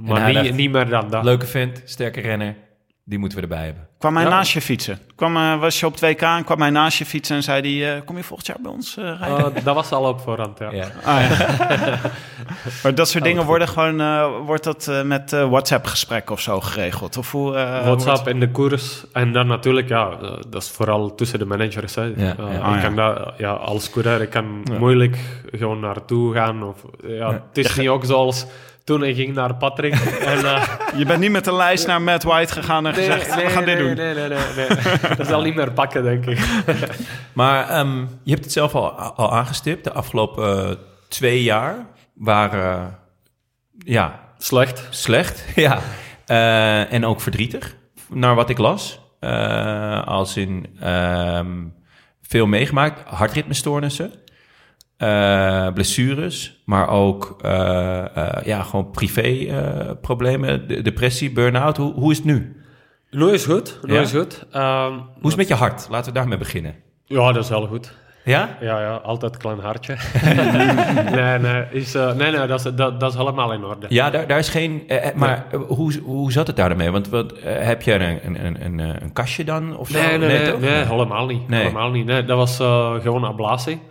maar niet, dacht, niet meer dan dat. Leuke vent, sterke renner. Die moeten we erbij hebben. Kwam hij Ja. naast je fietsen? Kwam, eh, was je op 2K en kwam hij naast je fietsen en zei hij... eh, kom je volgend jaar bij ons eh, rijden? Eh, dat was al op voorhand, ja. Ja. Ah, ja. maar dat soort Oh, dingen goed. worden gewoon... eh, wordt dat eh, met eh, WhatsApp-gesprekken of zo geregeld? Of hoe... eh, WhatsApp in de koers. En dan natuurlijk, ja, dat is vooral tussen de managers. Hè. Ja, ja. ik Ah, ja. kan dat, ja, als coureur, ik kan moeilijk gewoon naartoe gaan. Of, ja, Het is niet ook zoals toen ik ging naar Patrick. en, eh, Je bent niet met een lijst naar Matt White gegaan en gezegd... we gaan dit nee, doen. Nee, nee, nee, nee. dat zal niet meer pakken, denk ik. Maar ehm, je hebt het zelf al, al aangestipt. De afgelopen eh, twee jaar waren ja, Slecht. slecht. ja. Eh, en ook verdrietig, naar wat ik las. Eh, als in ehm, veel meegemaakt. Hartritmestoornissen. Eh, blessures, maar ook eh, eh, ja, gewoon privé problemen, de- depressie, burn-out. Hoe, hoe is het nu? Nu is goed. Nu Ja? is goed. Ehm, Hoe is het met je hart? Laten we daarmee beginnen. ja, dat is wel goed. Ja? Ja, ja, altijd een klein hartje. nee, nee, is, nee, nee dat, is, dat, dat is helemaal in orde. Ja, daar, daar is geen. eh, maar hoe, hoe zat het daarmee? Want wat, heb je een, een, een, een, kastje dan? Of zo? Nee, nee, nee, nee, helemaal niet. Helemaal niet. Nee, dat was eh, gewoon ablatie.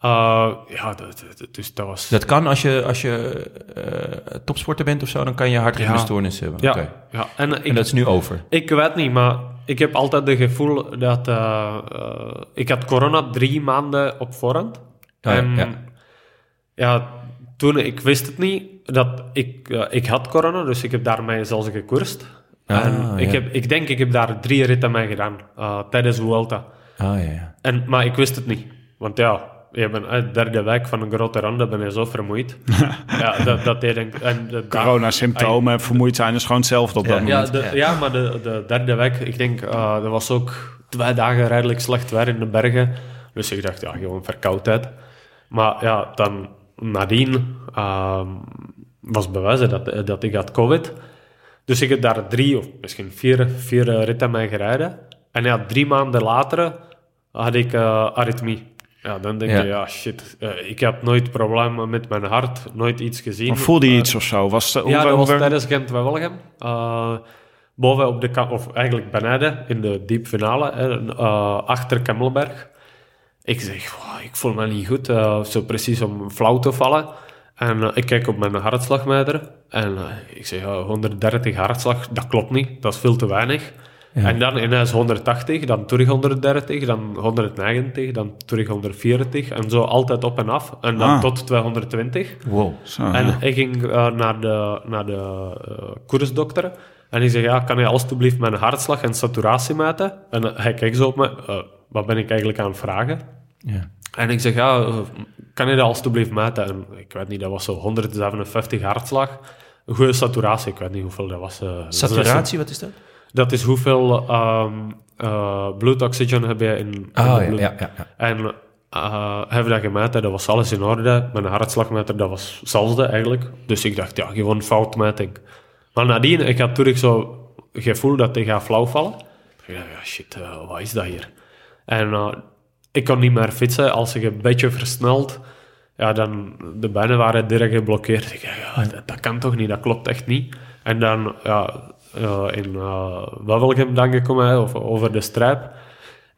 Eh, ja, dat, dat- dus dat was... Dat kan als je, als je eh, topsporter bent of zo, dan kan je hartritmestoornis hebben. ja, ja, en ik, dat is nu over. ik weet niet, maar ik heb altijd het gevoel dat... eh, ik had corona drie maanden op voorhand. Ah, ja, en ja. ja. toen, ik wist het niet, dat ik, ik had corona, dus ik heb daarmee zelfs gekoerst. Ah, en ik, ja. heb, ik denk, ik heb daar drie ritten mee gedaan, tijdens Vuelta. Ah, ja, ja. En, maar ik wist het niet. Want ja, je bent uit derde week van een grote ronde, ben je zo vermoeid. ja, dat, dat deed ik... En de, Corona-symptomen en vermoeid zijn is gewoon hetzelfde op dat Ja. moment. Ja, de, ja, maar de, de derde week, ik denk, eh er was ook twee dagen redelijk slecht weer in de bergen. Dus ik dacht, ja, gewoon verkoudheid. Maar ja, dan nadien ehm, was bewezen dat, dat ik had COVID. Dus ik heb daar drie of misschien vier, vier eh, ritten mee gereden. En ja, drie maanden later had ik eh aritmie. Ja, dan denk Ja. je, ja, shit, eh, ik heb nooit problemen met mijn hart, nooit iets gezien. Maar voelde je Eh, iets of zo? Was ja, dat was tijdens Gent Wevelgem. Uh, boven op de of eigenlijk beneden in de diep finale, hè, eh, achter Kemmelberg. Ik zeg, "Wow, ik voel me niet goed, eh, zo precies om flauw te vallen. En eh, ik kijk op mijn hartslagmeter en eh, ik zeg, ja, 130 hartslag, dat klopt niet, dat is veel te weinig. En dan ineens 180, dan terug 130, dan 190, dan terug 140 en zo altijd op en af. En dan Ah. tot 220. Wow. Zo, En ja. ik ging eh, naar de, naar de eh, koersdokter. En ik zeg, ja, kan je alstublieft mijn hartslag en saturatie meten? En hij kijkt zo op me, eh, wat ben ik eigenlijk aan het vragen? Ja. En ik zeg, ja, kan je dat alstublieft meten? En ik weet niet, dat was zo 157 hartslag. Een goede saturatie, ik weet niet hoeveel dat was. Saturatie, wat is dat? Dat is hoeveel eh, bloedoxygen heb je in, in de ja, bloed. ja, ja, ja. En eh hebben we dat gemeten, dat was alles in orde. Mijn hartslagmeter, dat was hetzelfde eigenlijk. Dus ik dacht, ja, gewoon foutmeting. Maar nadien, ik had terug zo gevoel dat ik ga flauw vallen. Ik dacht, ja, shit, eh, wat is dat hier? En ik kon niet meer fietsen. Als ik een beetje versneld, ja, dan de benen waren direct geblokkeerd. Ik dacht, ja, dat, dat kan toch niet, dat klopt echt niet. En dan, ja, in uh, Wavelgem dan gekomen, hè, of over de strijp.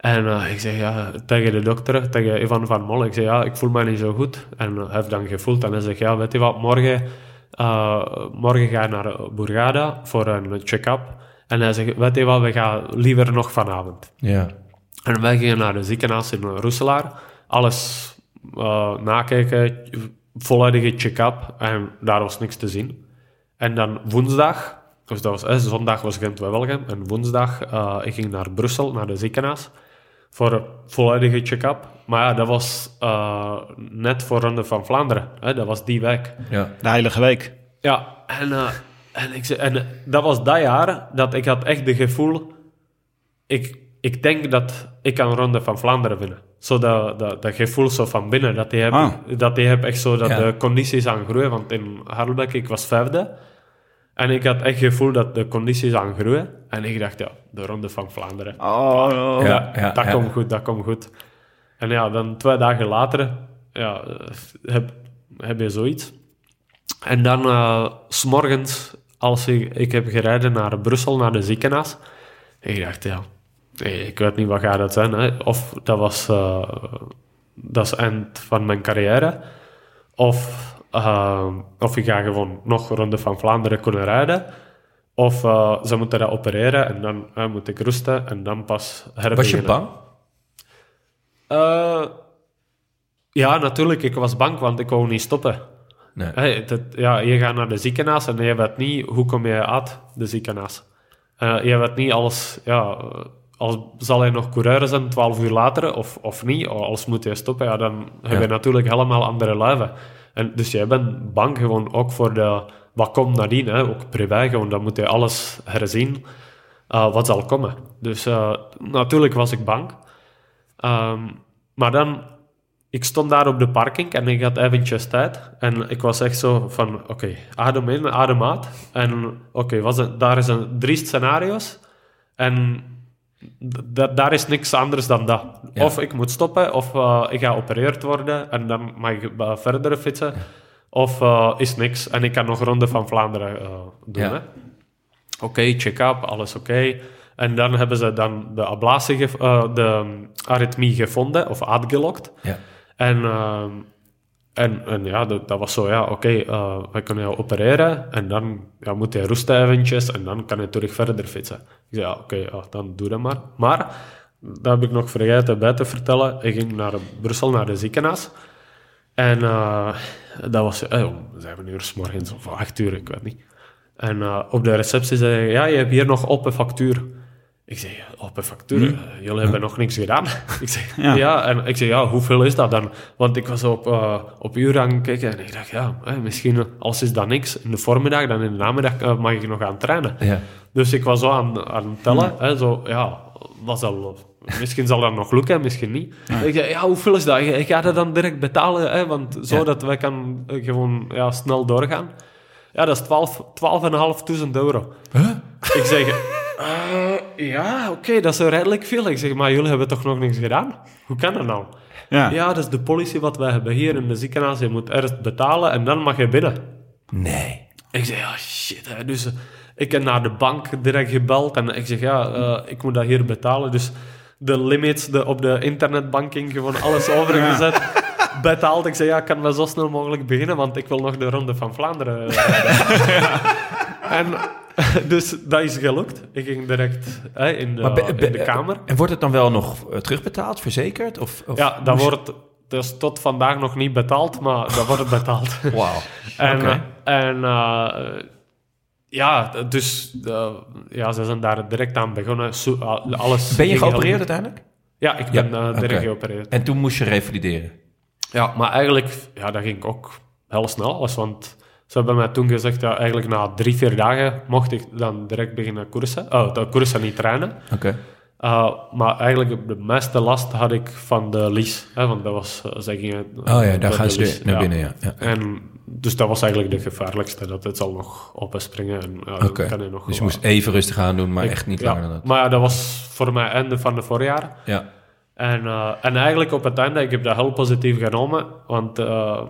En eh, ik zeg ja, tegen de dokter, tegen Ivan van Mol, ik zeg ja, ik voel me niet zo goed. En hij heeft dan gevoeld en hij zegt ja, weet je wat, morgen, eh, morgen ga je naar Bourgada voor een check-up. En hij zegt, weet je wat, we gaan liever nog vanavond. Ja. En wij gingen naar de ziekenhuis in Roeselaar. Alles eh, nakijken, volledige check-up. En daar was niks te zien. En dan woensdag, dus dat was, eh, zondag was Gent-Wevelgem. En woensdag, eh, ik ging naar Brussel, naar de ziekenhuis. Voor een volledige check-up. Maar ja, dat was eh, net voor Ronde van Vlaanderen. Hè, dat was die week. Ja. De Heilige Week. Ja, en, eh, en, ik, en dat was dat jaar dat ik had echt het gevoel... Ik, ik denk dat ik kan Ronde van Vlaanderen winnen. Zo dat, dat, dat gevoel zo van binnen. Dat die heb, Ah. dat die heb echt zo dat Ja. de condities aan groeien. Want in Harelbeke, ik was vijfde. En ik had echt het gevoel dat de condities aan groeien. En ik dacht, ja, de Ronde van Vlaanderen. Oh, oh. Ja, ja, dat ja. komt goed, dat komt goed. En ja, dan twee dagen later ja, heb, heb je zoiets. En dan, eh, s s'morgens, als ik, ik heb gereden naar Brussel, naar de ziekenhuis. En ik dacht, ja, nee, ik weet niet wat gaat dat zijn. Hè. Of dat was, eh, dat is het eind van mijn carrière. Of, eh, of ik ga gewoon nog Ronde van Vlaanderen kunnen rijden. Of eh, ze moeten dat opereren en dan eh, moet ik rusten en dan pas herbeginnen. Was je bang? Eh, ja, natuurlijk. Ik was bang, want ik wou niet stoppen. Nee. Hey, dat, ja, je gaat naar de ziekenhuis en je weet niet hoe kom je uit de ziekenhuis. Je weet niet als, ja, als zal hij nog coureur zijn 12 uur later of, of niet, als moet je stoppen, ja, dan heb je natuurlijk helemaal andere luiven. En dus jij bent bang gewoon ook voor de, wat komt nadien, hè, ook privé, gewoon, dan moet je alles herzien eh, wat zal komen. Dus eh, natuurlijk was ik bang. Ehm, maar dan, ik stond daar op de parking en ik had eventjes tijd. En ik was echt zo van, oké, adem in, adem uit. En oké, was daar een drie scenario's. En daar is niks anders dan dat. Ja. Of ik moet stoppen, of eh, ik ga geopereerd worden en dan mag ik eh, verder fietsen. Of eh, is niks en ik kan nog Ronde van Vlaanderen doen. Ja. Oké, check-up, alles oké. En dan hebben ze dan de ablatie, de um, aritmie gevonden of uitgelokt. Ja. En, ehm, en, en ja, dat, dat was zo, ja, oké, eh, we kunnen jou opereren en dan ja, moet je rusten eventjes en dan kan je terug verder fietsen. Zei, ja, oké, dan doe dat maar. Maar, dat heb ik nog vergeten bij te vertellen, ik ging naar Brussel, naar de ziekenhuis. En eh, dat was, eh, om zeven uur s morgens of acht uur, ik weet niet. En eh, op de receptie zei hij, ja, je hebt hier nog open factuur. Ik zei, open factuur? Eh, jullie hebben nog niks gedaan. ik zeg, ja. Ja. En ik zeg, ja, hoeveel is dat dan? Want ik was op, eh op uur aan het kijken en ik dacht, ja, eh, misschien als is dat niks in de voormiddag, dan in de namiddag mag ik nog aan trainen. Ja. Dus ik was zo aan, aan het tellen. Hè, zo, ja, wat zal, misschien zal dat nog lukken, misschien niet. Ik zei, ja, hoeveel is dat? Ik, ga dat dan direct betalen, hè, want zodat wij kan gewoon ja, snel doorgaan. Ja, dat is 12 12.500 euro. Ik zeg, eh, ja, oké, dat is redelijk veel. Ik zeg, maar jullie hebben toch nog niks gedaan? Hoe kan dat nou? Ja. Ja, dat is de politie wat wij hebben hier in de ziekenhuis. Je moet eerst betalen en dan mag je binnen. Nee. Ik zeg, ja, shit. Hè. Dus eh, ik heb naar de bank direct gebeld en ik zeg, ja, eh, ik moet dat hier betalen. Dus de limits de, op de internetbanking, gewoon alles overgezet. Betaald. Ik zeg, ja, kan we zo snel mogelijk beginnen, want ik wil nog de Ronde van Vlaanderen. eh, en dus dat is gelukt. Ik ging direct hè, in, de, Maar be- be- in de kamer. En wordt het dan wel nog eh, terugbetaald, verzekerd? Of, of Ja, dat wordt dus tot vandaag nog niet betaald, maar dat wordt betaald. Wauw. En, Oké. en eh, ja, dus eh, ja, ze zijn daar direct aan begonnen. Eh, alles Ben je geopereerd uiteindelijk? Ja, ik ben eh, direct geopereerd. En toen moest je revalideren? Ja, maar eigenlijk, ja, dat ging ook heel snel. Want ze hebben mij toen gezegd, ja, eigenlijk na drie, vier dagen mocht ik dan direct beginnen koersen. Oh, de koersen niet trainen. Oké. Uh, maar eigenlijk de meeste last had ik van de lies. Hè, want dat was, uh, zij gingen... Oh ja, daar de gaan ze naar binnen, ja. ja. En dus dat was eigenlijk de gevaarlijkste. Dat het zal nog opspringen. En ja, kan je nog Dus je moest even rustig aan doen, maar Ik- echt niet ja, langer dan dat. Maar ja, dat was voor mij einde van het voorjaar. Ja. En, eh, en eigenlijk op het einde, ik heb dat heel positief genomen. Want uh,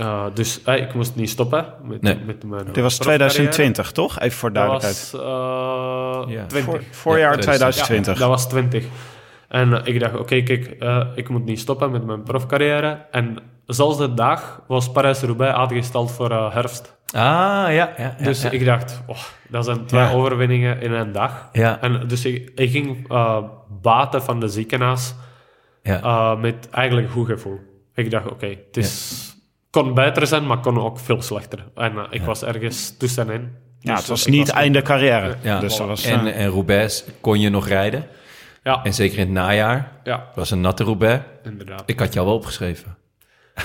uh, dus eh, ik moest niet stoppen met, Nee. met mijn Dit was profcarrière. 2020, toch? Even voor Dat duidelijkheid. was uh, Ja. 20. Voor, voorjaar Ja, dus- 2020. Ja, dat was 20. En eh, ik dacht, oké, kijk, eh, ik moet niet stoppen met mijn profcarrière. En zelfs de dag was Parijs-Roubaix uitgesteld voor eh, herfst. Ah, ja. ja, ja Dus ja. ik dacht, oh, dat zijn twee Ja. overwinningen in een dag. Ja. En dus ik, ik ging eh, baten van de ziekenhuis ja. eh, met eigenlijk goed gevoel. Ik dacht, oké, het is... kon beter zijn, maar kon ook veel slechter. En eh, ik was ergens tussenin. Ja, Dus het was ik niet einde carrière. Ja. Dus dat was, en, eh, en Roubaix kon je nog rijden. Ja, En zeker in het najaar. ja, Het was een natte Roubaix. inderdaad. Ik had jou wel opgeschreven.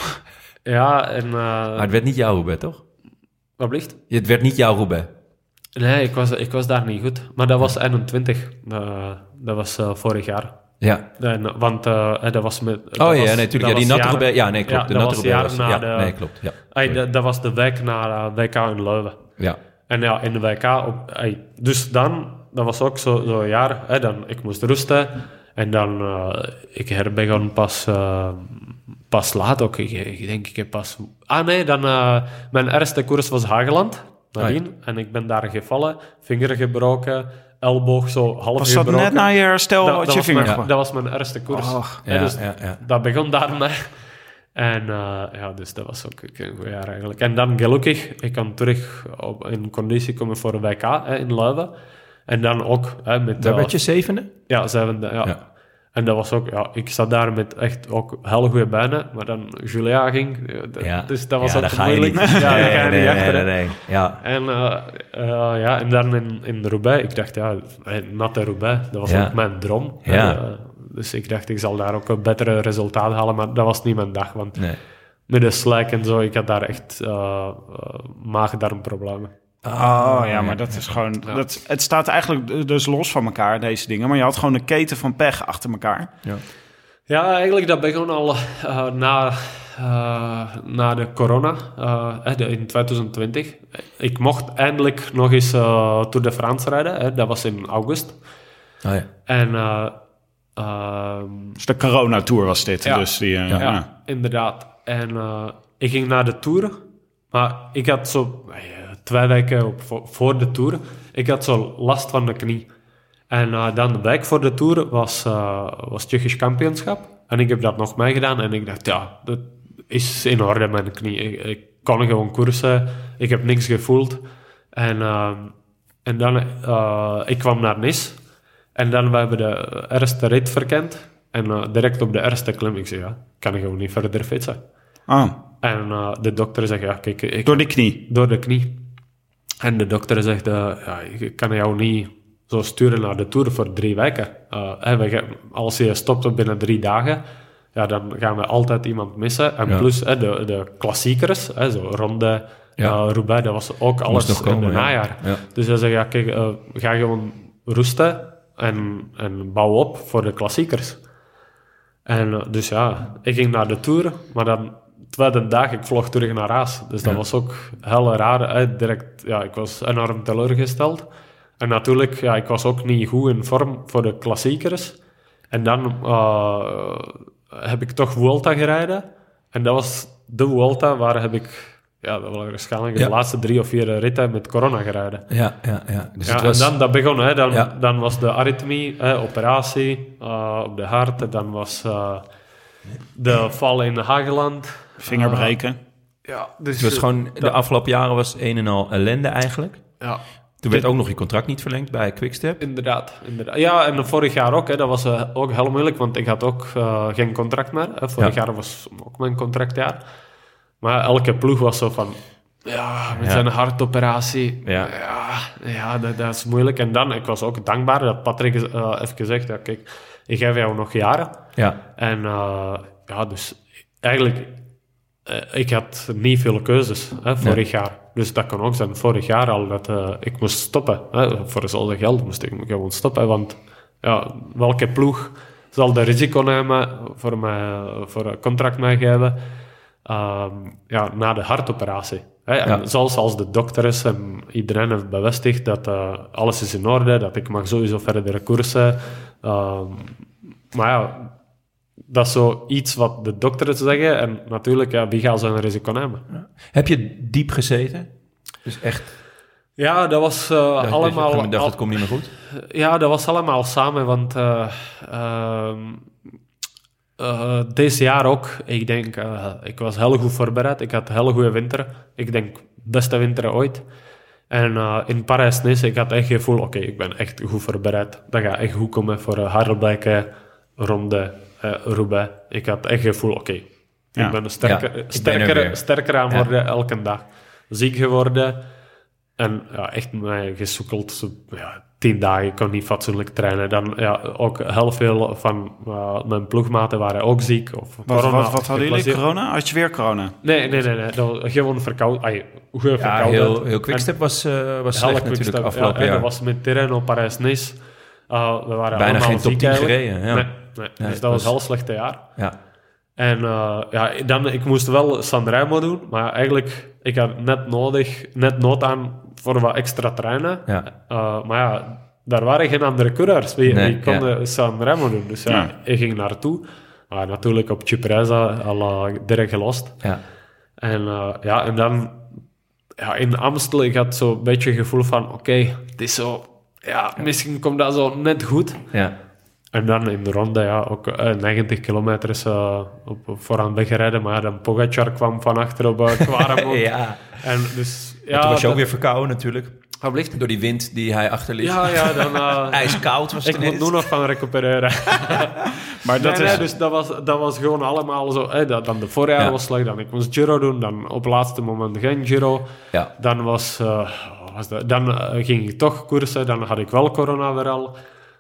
Ja, en... eh Maar het werd niet jouw Roubaix, toch? wat blieft? Het werd niet jouw Roubaix. Nee, ik was, ik was daar niet goed. Maar dat was 21. Eh, dat was eh, vorig jaar. Ja. En, want eh, dat was met... dat Oh ja, natuurlijk. Ja, die natte Roubaix. Ja, nee, klopt. Ja, de dat natte was Roubaix jaren was... na Ja, de- nee, klopt. Ja. Ay, dat, dat was de week na eh, WK in Leuven. ja. En ja, in de WK... Op, ay, dus dan, dat was ook zo'n zo jaar, hè, dan, ik moest rusten. En dan, eh, ik herbegon pas, pas laat ook. Ik, ik denk, ik heb pas... Ah nee, dan, mijn eerste koers was Hageland, nadien. En ik ben daar gevallen, vinger gebroken, elleboog zo half was dat gebroken. net na je herstel Dat- dat je vinger mijn, gebroken? Dat was mijn eerste koers. Ja, Ja, dus ja, ja. dat begon daarmee. En eh, ja, dus dat was ook een goed jaar eigenlijk. En dan gelukkig, ik kan terug op, in conditie komen voor een WK hè, in Leuven. En dan ook hè, met... Daar werd je zevende? Ja, zevende, ja. En dat was ook, ja, ik zat daar met echt ook hele goede benen, maar dan Julia ging, Ja. dus dat was ja, ook ga moeilijk. Ja, daar nee, ga je nee, niet nee, achter, nee, hè. nee. Ja. En, eh, eh, ja, en dan in, in Roubaix, ik dacht, ja, natte Roubaix, dat was Ja. ook mijn droom. Ja. Eh, dus ik dacht, ik zal daar ook een betere resultaat halen, maar dat was niet mijn dag, want Nee. met de slijk en zo, ik had daar echt uh, uh, maag-darmproblemen. Oh ja, maar dat is gewoon. Dat, het staat eigenlijk dus los van elkaar, deze dingen. Maar je had gewoon een keten van pech achter elkaar. Ja, eigenlijk dat begon al uh, na, uh, na de corona uh, in 2020. Ik mocht eindelijk nog eens uh, Tour de France rijden. Hè, dat was in august. Oh ja. En... ehm, dus de corona-tour was dit. Ja, dus die, ja, ja, inderdaad. En ik ging naar de Tour. Maar ik had zo twee weken op, voor, voor de Tour... Ik had zo last van de knie. En uh, dan de week voor de Tour was, uh, was Tsjechisch kampioenschap. En ik heb dat nog meegedaan. En ik dacht, ja, dat is in orde mijn knie. Ik, ik kon gewoon koersen. Ik heb niks gevoeld. En, uh, en dan, ik kwam naar Nis. En dan we hebben de eerste rit verkend. En direct op de eerste klim, ik zei, ja, kan ik gewoon niet verder fietsen. Oh. En de dokter zegt, ja, kijk... Ik, door de knie? Door de knie. En de dokter zegt, ja, ik kan jou niet zo sturen naar de Tour voor drie weken. Uh, als je stopt binnen drie dagen, ja, dan gaan we altijd iemand missen. En ja. plus uh, de, de klassiekers, uh, zo ronde, ja. Roubaix, dat was ook alles nog komen, in het najaar. Ja. Dus hij zegt, ja, kijk, ga gewoon rusten en, en bouw op voor de klassiekers. En dus ja, ik ging naar de Tour, maar dan tweede dag, ik vlog terug naar huis. Dus dat was ook heel raar. Direct, ja, ik was enorm teleurgesteld. En natuurlijk, ja, ik was ook niet goed in vorm voor de klassiekers. En dan uh, heb ik toch Vuelta gereden. En dat was de Vuelta waar heb ik... Ja, dat was waarschijnlijk de laatste drie of vier ritten met corona gereden. Ja, ja, ja. Dus ja was... En dan dat begon, hè. Dan, ja. dan was de arythmie, hè, operatie uh, op de hart. Dan was uh, de val in Hageland. Vinger breken. ja, dus... Het was gewoon... De afgelopen jaren was een en al ellende eigenlijk. Ja. Toen werd ook nog je contract niet verlengd bij Quickstep. Inderdaad, inderdaad. Ja, en vorig jaar ook. Hè, dat was uh, ook heel moeilijk, want ik had ook uh, geen contract meer. Hè. Vorig ja. jaar was ook mijn contractjaar. Maar elke ploeg was zo van... Ja, met ja. zijn hartoperatie. Ja, ja, ja dat, dat, is moeilijk. En dan, ik was ook dankbaar dat Patrick uh, even gezegd ja, kijk, ik geef jou nog jaren. Ja. En ja, dus eigenlijk... ik had niet veel keuzes hè, vorig nee. jaar. Dus dat kan ook zijn vorig jaar al dat uh, ik moest stoppen. Hè. Voor hetzelfde geld moest ik gewoon stoppen. Want ja, welke ploeg zal de risico nemen voor, mij, voor een contract mij geven um, ja, na de hartoperatie? Hè. En ja. Als de dokter is en iedereen heeft bevestigd dat uh, alles is in orde, dat ik mag sowieso verder koersen. Um, maar ja, dat is zoiets wat de dokters zeggen. En natuurlijk, ja, wie gaat zo'n risico nemen? Ja. Heb je diep gezeten? Dus echt... Ja, dat was uh, dacht, allemaal... Ik dacht, het komt niet meer goed? Ja, dat was allemaal samen, want... Uh, uh, eh, deze jaar ook. Ik denk, eh, ik was heel goed voorbereid. Ik had een hele goede winter. Ik denk, beste winter ooit. En eh, in Parijs-Nice, ik had echt het gevoel, oké, ik ben echt goed voorbereid. Dat gaat echt goed komen voor uh, Ronde, uh, Roubaix. Ik had echt het gevoel, oké, Ja. ik ben een sterker, Ja, er sterker, aan Ja. worden elke dag. Ziek geworden. En ja, echt mij gesoekeld. Zo, Ja, tien dagen, ik kon niet fatsoenlijk trainen. Dan ja, ook heel veel van uh, mijn ploegmaten waren ook ziek. Of Wat, corona, wat, wat hadden jullie? Corona? Had je weer corona? Nee, nee, nee. gewoon verkoud. Ay, Ja, heel, heel Quickstep was, eh was slecht natuurlijk quickstep, afgelopen ja, jaar. Dat was met Tirreno, Parijs-Nice. Uh, we waren Bijna allemaal geen top ziek 10 eigenlijk. gereden, ja. Nee, nee. Dus dat was heel slechte jaar. Ja. En uh, ja, dan, ik moest wel Sanremo doen, maar eigenlijk, ik had net nodig, net nood aan voor wat extra trainen. Ja. Uh, maar ja, daar waren geen andere coureurs die, Nee, die konden Sanremo doen. Dus ja, Ja. ik ging naartoe. Maar natuurlijk op Cipresa al direct gelost. Ja. En uh, ja, en dan ja, in Amstel, ik had zo'n beetje het gevoel van, oké, het is zo, ja, misschien komt dat zo net goed. Ja. En dan in de ronde, ja, ook eh, 90 kilometer is eh, op, op vooraan weggereden, maar dan Pogacar kwam van achter op uh, Quaremont. ja. En dus, Ja, toen was je ook weer verkouden natuurlijk. Alsjeblieft. Door die wind die hij achterliet. Ja, ja, dan... eh, IJskoud was het ik moet nu nog van recupereren. Maar dat nee, is... nee, dus dat was, dat was gewoon allemaal zo. Hè, dat, dan de voorjaar Ja. was slecht, dan ik moest Giro doen, dan op het laatste moment geen Giro. Ja. Dan was, eh, dat? Dan eh, ging ik toch koersen, dan had ik wel corona weer al.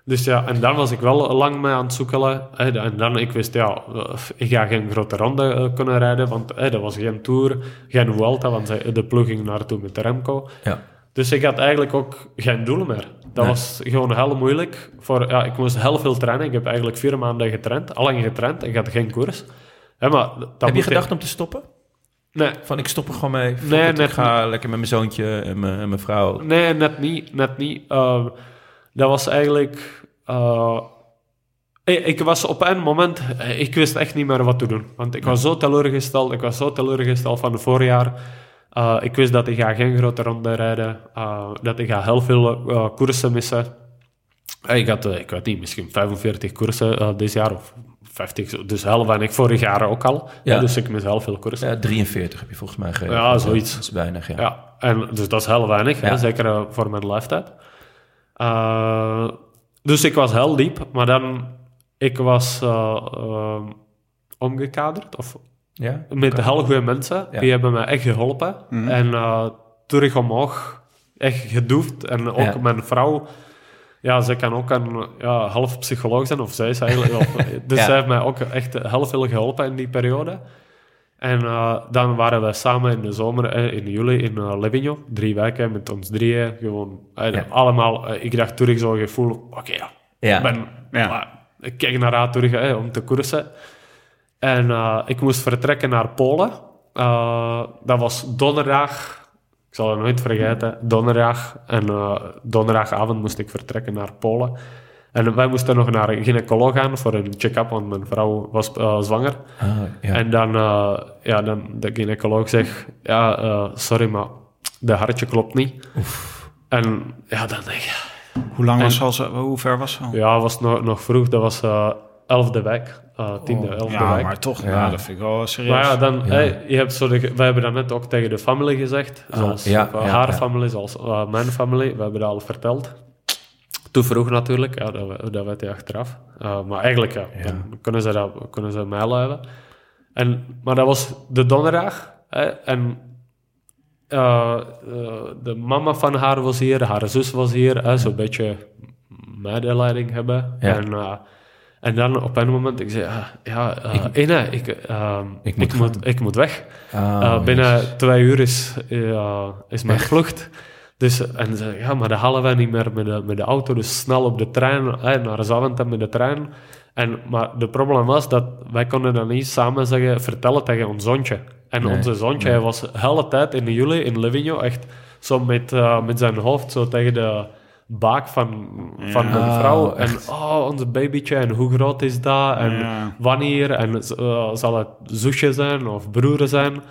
Dus ja, en dan was ik wel lang mee aan het zoekelen. Hè, en dan, ik wist, ja, eh, ik ga geen grote ronde eh, kunnen rijden, want hè, dat was geen Tour, geen Vuelta, want de ploeg ging naartoe met de Remco. Ja. Dus ik had eigenlijk ook geen doel meer. Dat Nee. was gewoon heel moeilijk. Voor, ja, ik moest heel veel trainen. Ik heb eigenlijk vier maanden getraind. Alleen getraind. Ik had geen koers. Hè, maar dat Heb je gedacht om te stoppen? Nee, Van ik stop er gewoon mee. Fuck Nee, it, net ik ga lekker met mijn zoontje en mijn, en mijn vrouw. nee, net niet. Net niet. Ehm, dat was eigenlijk... eh, ik, ik was op een moment... Ik wist echt niet meer wat te doen. Want ik was zo teleurgesteld. Ik was zo teleurgesteld van het voorjaar. Eh, ik wist dat ik ga geen grote ronde rijden. eh, dat ik ga heel veel koersen missen. Ik had, ik weet niet, misschien 45 koersen dit jaar. Of 50, zo. dus heel weinig. Vorig jaar ook al. Ja. Dus ik mis heel veel koersen. Ja, 43 heb je volgens mij gereden. Ja, zoiets. Dat is weinig, ja. Ja, en dus dat is heel weinig, Ja. hè, zeker eh, voor mijn leeftijd. Eh, dus ik was heel diep, maar dan, ik was eh, omgekaderd, of Ja? met heel goede mensen, die hebben mij echt geholpen. En eh, terug omhoog, echt gedoefd. En ook mijn vrouw, ja, zij kan ook een ja, half psycholoog zijn, of zij is eigenlijk... of- dus Ja. zij heeft mij ook echt heel veel geholpen in die periode. En eh, dan waren we samen in de zomer, eh, in juli, in uh, Livigno. Drie weken met ons drieën. Gewoon eh, Ja. allemaal. eh, ik dacht terug zo'n gevoel, oké, ja, Ja. ik ben... Ja. maar ik kijk naar uit terug eh, om te koersen. En eh, ik moest vertrekken naar Polen. Eh, dat was donderdag. Ik zal het nooit vergeten. Donderdag. En eh, donderdagavond moest ik vertrekken naar Polen. En wij moesten nog naar een gynaecoloog gaan voor een check-up, want mijn vrouw was eh, zwanger. Ah, ja. En dan, eh, ja, dan de gynaecoloog zegt, ja, eh, sorry, maar de hartje klopt niet. En ja, dan denk ik, Hoe lang En- was zo? Hoe ver was ze ja, was nog, nog vroeg, dat was eh elfde week, eh tiende, elfde Ja, week. maar toch, Ja. dat vind ik wel serieus. Maar ja, dan, Ja. je hebt zo de, wij hebben dat net ook tegen de familie gezegd. Ah, Zoals ja, ja, haar ja. familie, zoals eh, mijn familie. We hebben dat al verteld. Te vroeg natuurlijk, ja, dat, dat weet je achteraf. Eh, maar eigenlijk, ja, dan kunnen ze, dat, kunnen ze mij luiden. En, maar dat was de donderdag. Hè, en eh, de mama van haar was hier, haar zus was hier. Zo'n beetje medeleiding hebben. Ja. En, eh, en dan op een moment, ik zei, ja, ja eh, Ine, ik, ehm, Ik ik, moet ik moet weg. Ah, Eh, binnen jezus. twee uur is, eh, is mijn vlucht. Dus, en ze ja, maar dat halen wij niet meer met de, met de auto. Dus snel op de trein, eh, naar Zaventem met de trein. En, maar de probleem was dat wij konden dat niet samen zeggen, vertellen tegen ons zoontje. En Nee, onze zoontje hij was de hele tijd in juli in Livigno echt zo met, met zijn hoofd zo tegen de baak van, van mijn Oh, vrouw. En echt? oh, onze babytje, en hoe groot is dat? En Ja. wanneer? En eh, zal het zusje zijn of broer zijn?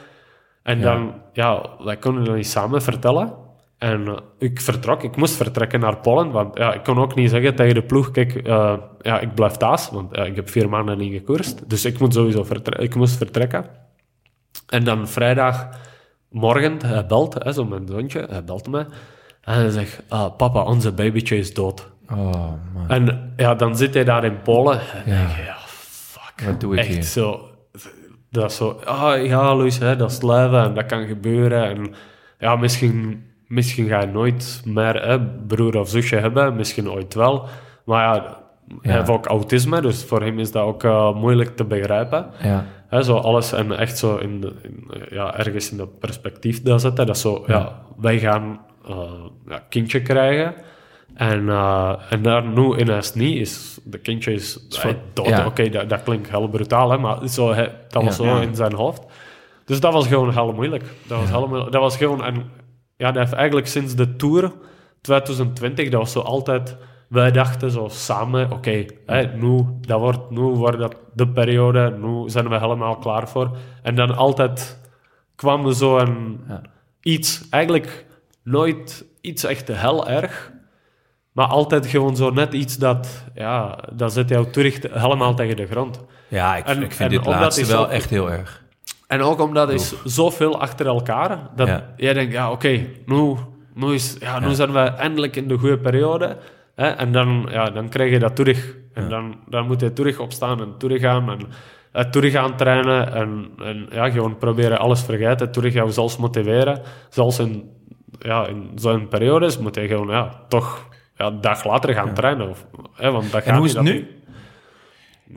En Ja. dan, ja, wij konden dat niet samen vertellen. En eh, ik vertrok, ik moest vertrekken naar Polen, want ja, ik kon ook niet zeggen tegen de ploeg, kijk, eh, ja, ik blijf thuis, want ik heb vier maanden niet gekoerst. Dus ik, moet sowieso ik moest vertrekken. En dan vrijdagmorgen, hij belt, hè, zo mijn zoontje, hij belt me. En hij zegt, ah, papa, onze babytje is dood. Oh man, En ja, dan zit hij daar in Polen. En Ja. denk je, ja, fuck. wat doe ik Echt hier? zo. Dat is zo, ah ja, Luis, hè, dat is leven en dat kan gebeuren. En ja, misschien, misschien ga je nooit meer hè, broer of zusje hebben, misschien ooit wel. Maar ja, hij heeft ook autisme, dus voor hem is dat ook eh, moeilijk te begrijpen. Ja, Hè, zo alles en echt zo in, de- in, ja, ergens in dat perspectief dat zetten. Dat zo, ja, wij gaan ja, kindje krijgen. En, eh, en daar nu ineens niet is. De kindje is eh, dood. ja. Oké, dat, dat klinkt heel brutaal, hè, maar zo, hè, dat was Ja. zo Ja. in zijn hoofd. Dus dat was gewoon heel moeilijk. Dat was, heel moeilijk. Dat was gewoon... En, ja, dat heeft eigenlijk sinds de Tour 2020, dat was zo altijd... Wij dachten zo samen, oké, nu, dat wordt, nu wordt dat de periode, nu zijn we helemaal klaar voor. En dan altijd kwam er zo een Ja. iets, eigenlijk nooit iets echt heel erg, maar altijd gewoon zo net iets dat, ja, dat zet jou terug te- helemaal tegen de grond. ja ik, En- ik vind dit laatste wel ook- echt heel erg. En ook omdat is zoveel achter elkaar, dat Ja. jij denkt, ja, oké, nu, nu, is, ja, nu zijn we eindelijk in de goede periode. Hè? En dan, ja, dan krijg je dat terug. En dan, dan moet je terug opstaan en teruggaan en eh, terug gaan trainen. En, en ja, gewoon proberen alles vergeten, terug jou zelfs motiveren. Zelfs in, ja, in zo'n periodes moet je gewoon ja, toch ja, een dag later gaan trainen. Of, hè, want dat En hoe is het nu?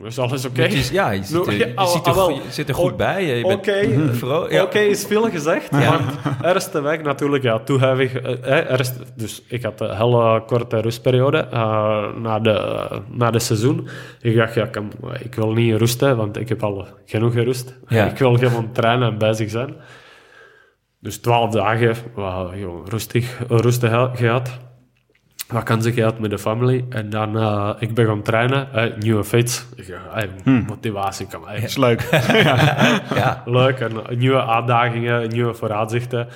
Is alles oké. Ja, je ziet, er, je er, ah, je zit er goed bij. Je bent Oké, vro- ja. Oké, is veel gezegd. Ja. Eerste week natuurlijk, ja, toehevig. eh, eh, dus ik had een hele korte rustperiode eh, na, de, na de seizoen. Ik dacht, ja, ik wil niet rusten, want ik heb al genoeg gerust. Ja. Ik wil gewoon trainen en bezig zijn. Dus twaalf dagen, wow, gewoon rustig, rustig ge- gehad. Vakantie gehad met de familie. En dan, eh, ik ben gaan trainen. nieuwe fiets. Eh, motivatie kan mij. is leuk. Ja. Leuk, en eh, nieuwe uitdagingen, nieuwe vooruitzichten.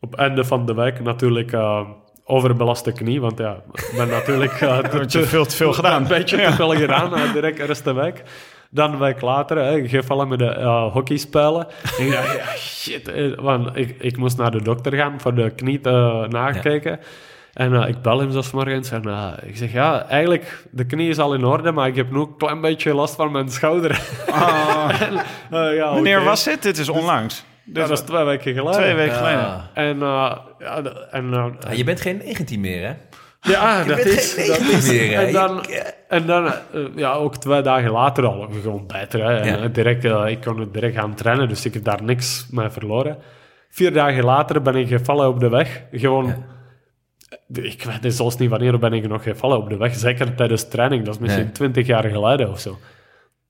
Op het einde van de week natuurlijk eh, overbelaste knie, want ja, ik ben natuurlijk te, veel te veel gedaan. een beetje te veel gedaan, direct de eerste week. Dan een week later, hè, gevallen met de eh, hockeyspelen. En ik dacht, ja, shit, eh, want ik, ik moest naar de dokter gaan voor de knie te nakijken. En eh, ik bel hem zo morgens en eh, ik zeg, ja, eigenlijk, de knie is al in orde, maar ik heb nu een klein beetje last van mijn schouder. En, eh, ja, Wanneer was dit? Dit is onlangs. Ja, dat is twee weken geleden. Twee weken Ah. geleden. En, eh, ja, en, eh, Ah, je bent geen 19 meer, hè? Ja, dat is... Dat 19 is meer, en dan, Je- en dan eh, ja, ook twee dagen later al gewoon beter. Hè. En, Ja. eh, direct, eh, ik kon direct gaan trainen, dus ik heb daar niks mee verloren. Vier dagen later ben ik gevallen op de weg. Gewoon... Ja. eh, Ik weet zelfs niet wanneer ben ik nog gevallen op de weg. Zeker tijdens training. Dat is misschien twintig jaar geleden of zo.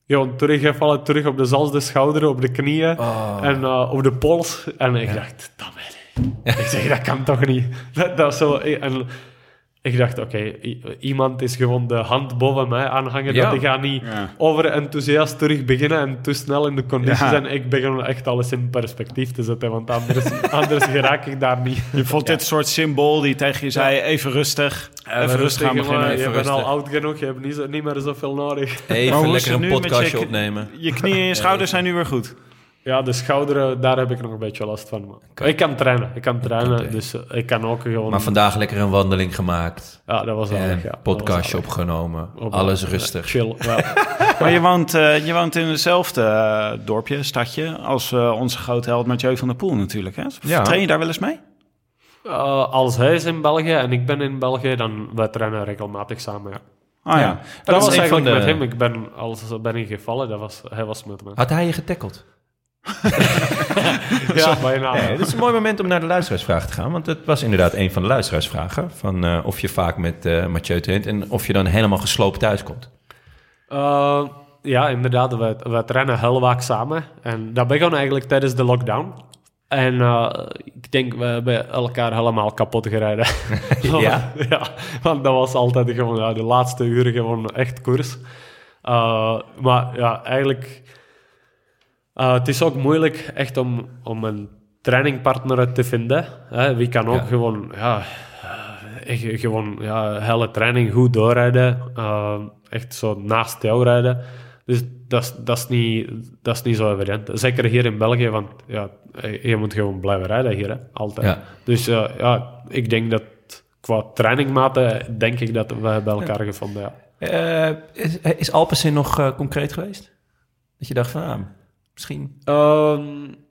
Gewoon teruggevallen, terug op dezelfde schouder, op de knieën Oh. en eh, op de pols. En ik dacht, dat Ik zeg, dat kan toch niet? Dat, dat is zo... En ik dacht, oké, iemand is gewoon de hand boven mij aanhangen. Ja. Dat ik ga niet Ja. overenthousiast terug beginnen en te snel in de condities Ja. zijn. Ik begin echt alles in perspectief te zetten, want anders, anders geraak ik daar niet. Je vond dit soort symbool die tegen je zei, even rustig. Even, rustig gaan. Je bent al oud genoeg, je hebt niet, zo- niet meer zoveel nodig. Even lekker een nu met podcastje je- opnemen. Je knieën en je schouders zijn nu weer goed. Ja, de schouderen, daar heb ik nog een beetje last van. Maar Ik kan trainen, ik kan trainen, dus eh, ik kan ook gewoon... Maar vandaag lekker een wandeling gemaakt. ja, dat was En aardig, ja. Podcastje opgenomen. Op- Alles ja, rustig. Chill. Maar je woont, eh, je woont in hetzelfde eh, dorpje, stadje, als eh, onze grote held Mathieu van der Poel natuurlijk. Hè? Ja. Train je daar wel eens mee? Eh, als hij is in België en ik ben in België, dan wij trainen regelmatig samen, ja. Ah ja. Ja. Dat, was een eigenlijk de- met hem. Ik ben, als ben ik gevallen, dat was, hij was met me. Had hij je getackeld? Ja, bijna. Nee, dat is een mooi moment om naar de luisteraarsvraag te gaan. Want het was inderdaad een van de luisteraarsvragen. Van eh, of je vaak met eh Mathieu traint en of je dan helemaal gesloopt thuiskomt. Eh, ja, inderdaad. We, we trainen heel vaak samen. En dat begon eigenlijk tijdens de lockdown. En ik denk, we hebben elkaar helemaal kapot gereden. Ja? ja, want dat was altijd gewoon ja, de laatste uren gewoon echt koers. Maar ja, eigenlijk... eh, het is ook moeilijk echt om, om een trainingpartner te vinden. Hè. Wie kan ook Ja. gewoon, ja, eh, echt gewoon ja, hele training goed doorrijden. eh, echt zo naast jou rijden. Dus dat is- dat is niet, dat is niet zo evident. Zeker hier in België, want ja, je je moet gewoon blijven rijden hier, hè, altijd. Ja. Dus eh, ja, ik denk dat qua trainingmaten, denk ik dat we hebben elkaar gevonden, ja. Eh, is, is Alpecin nog eh, concreet geweest? Dat je dacht van, ah, misschien Ehm,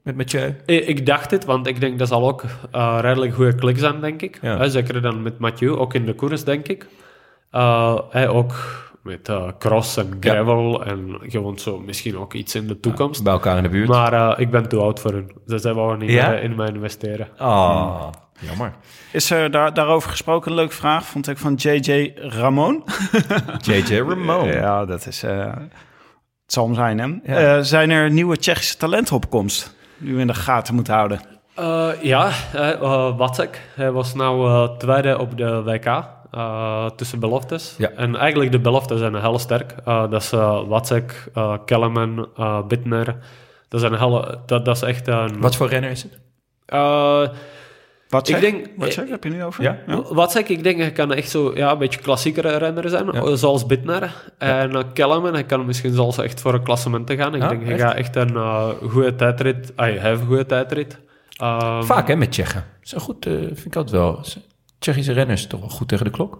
met Mathieu? Ik, ik dacht het, want ik denk dat zal ook eh, redelijk goede kliks zijn, denk ik. Ja. Hè, zeker dan met Mathieu, ook in de koers, denk ik. Eh, hè, ook met eh, cross en gravel en gewoon zo misschien ook iets in de toekomst. Bij elkaar in de buurt? Maar eh, ik ben te oud voor hun. Dus zij wouden niet in mij investeren. Oh, jammer. Is er daar, daarover gesproken een leuke vraag, vond ik van JJ Ramon. JJ Ramon. Ja, dat is... eh, het zal hem zijn, hè? Ja. Eh, zijn er nieuwe Tsjechische talenten op komst? Die we in de gaten moeten houden. Eh, ja, uh, Watzek. Hij was nou tweede op de WK. eh, tussen beloftes. Ja. En eigenlijk de beloftes zijn heel sterk. Eh, dat is uh, Watzek, uh, Kellerman, uh, Bittner. Dat, zijn hele, dat, dat is echt een... Wat voor renner is het? Wat ik zeg? denk, Wat zeg? Heb je nu over? Ja? Wat zeg ik? Ik denk, hij kan echt zo ja, een beetje klassiekere renner zijn, Ja. zoals Bittner. En uh, Kellerman, hij kan misschien zelfs echt voor een klassement te gaan. Ik Ah, denk, hij echt? gaat echt een uh, goede tijdrit... Hij heeft een goede tijdrit. Um, Vaak hè, met Tsjechen. Zo goed, uh, vind ik altijd wel. Tsjechische renners toch wel goed tegen de klok?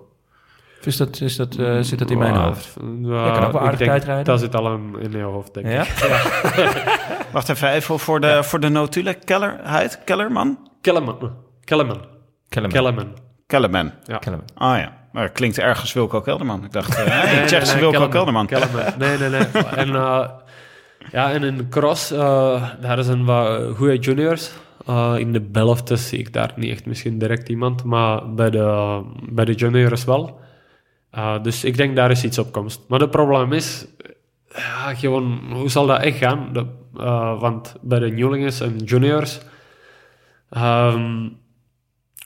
Of is dat, is dat, uh, zit dat in mijn Ja, hoofd? Ja, kan ook wel ik aardig denk, tijdrijden. Dat zit al in, in je hoofd, denk Ja? ik. Wacht even, even voor de, voor de notulen. Keller, Kellerman? Kellerman. Kellerman. Kellerman. Kellerman. Kellerman. Ja. Kellerman. Ah ja, maar klinkt ergens Wilco Kelderman. Ik dacht, uh, Nee, hey, nee, Tsjechische nee, Wilco Kellerman. Kelderman. Kellerman. Nee, nee, nee. en, uh, ja, en in cross, uh, daar zijn wat goede juniors. Uh, in de beloftes zie ik daar niet echt misschien direct iemand, maar bij de, bij de juniors wel. Uh, dus ik denk daar is iets op komst. Maar het probleem is, ja, gewoon, hoe zal dat echt gaan? De, uh, want bij de nieuwelingen en juniors, um,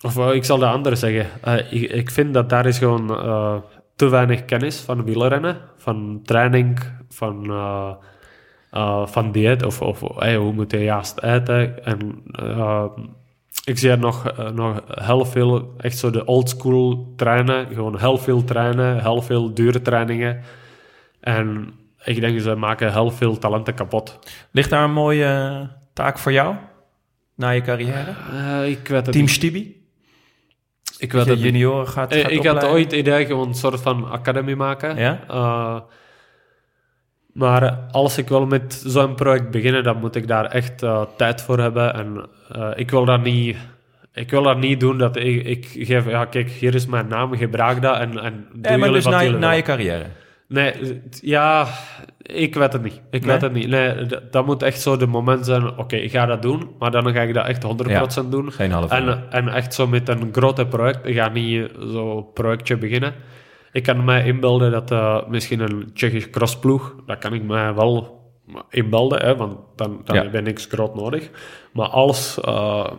of uh, ik zal dat anders zeggen. Uh, ik, ik, vind dat daar is gewoon uh, te weinig kennis van wielrennen, van training, van, uh, van dieet of, of hey, hoe moet je juist eten. En ik zie er nog, nog heel veel, echt zo de old school trainen, gewoon heel veel trainen, heel veel dure trainingen. En ik denk ze maken heel veel talenten kapot. Ligt daar een mooie taak voor jou na je carrière? Ik weet het Team. Stibi? Ik je het junioren gaat, gaat Ik had ooit het idee gewoon een soort van academie maken. Ja? Uh, maar als ik wil met zo'n project beginnen, dan moet ik daar echt uh, tijd voor hebben. En uh, ik wil dat niet... Ik wil dat niet doen dat ik, ik geef... Ja, kijk, hier is mijn naam, gebruik dat en, en doe ja, maar dus wat na, je carrière? Nee, ja, ik weet het niet. Ik Nee? weet het niet. Nee, dat, moet echt zo de moment zijn, oké, okay, ik ga dat doen, maar dan ga ik dat echt 100% Ja, doen. Geen half En, en echt zo met een grote project. Ik ga niet zo'n projectje beginnen. Ik kan mij inbeelden dat uh, misschien een Tsjechisch crossploeg, dat kan ik mij wel inbeelden, hè, want dan, dan Ja. heb je niks groot nodig. Maar als uh,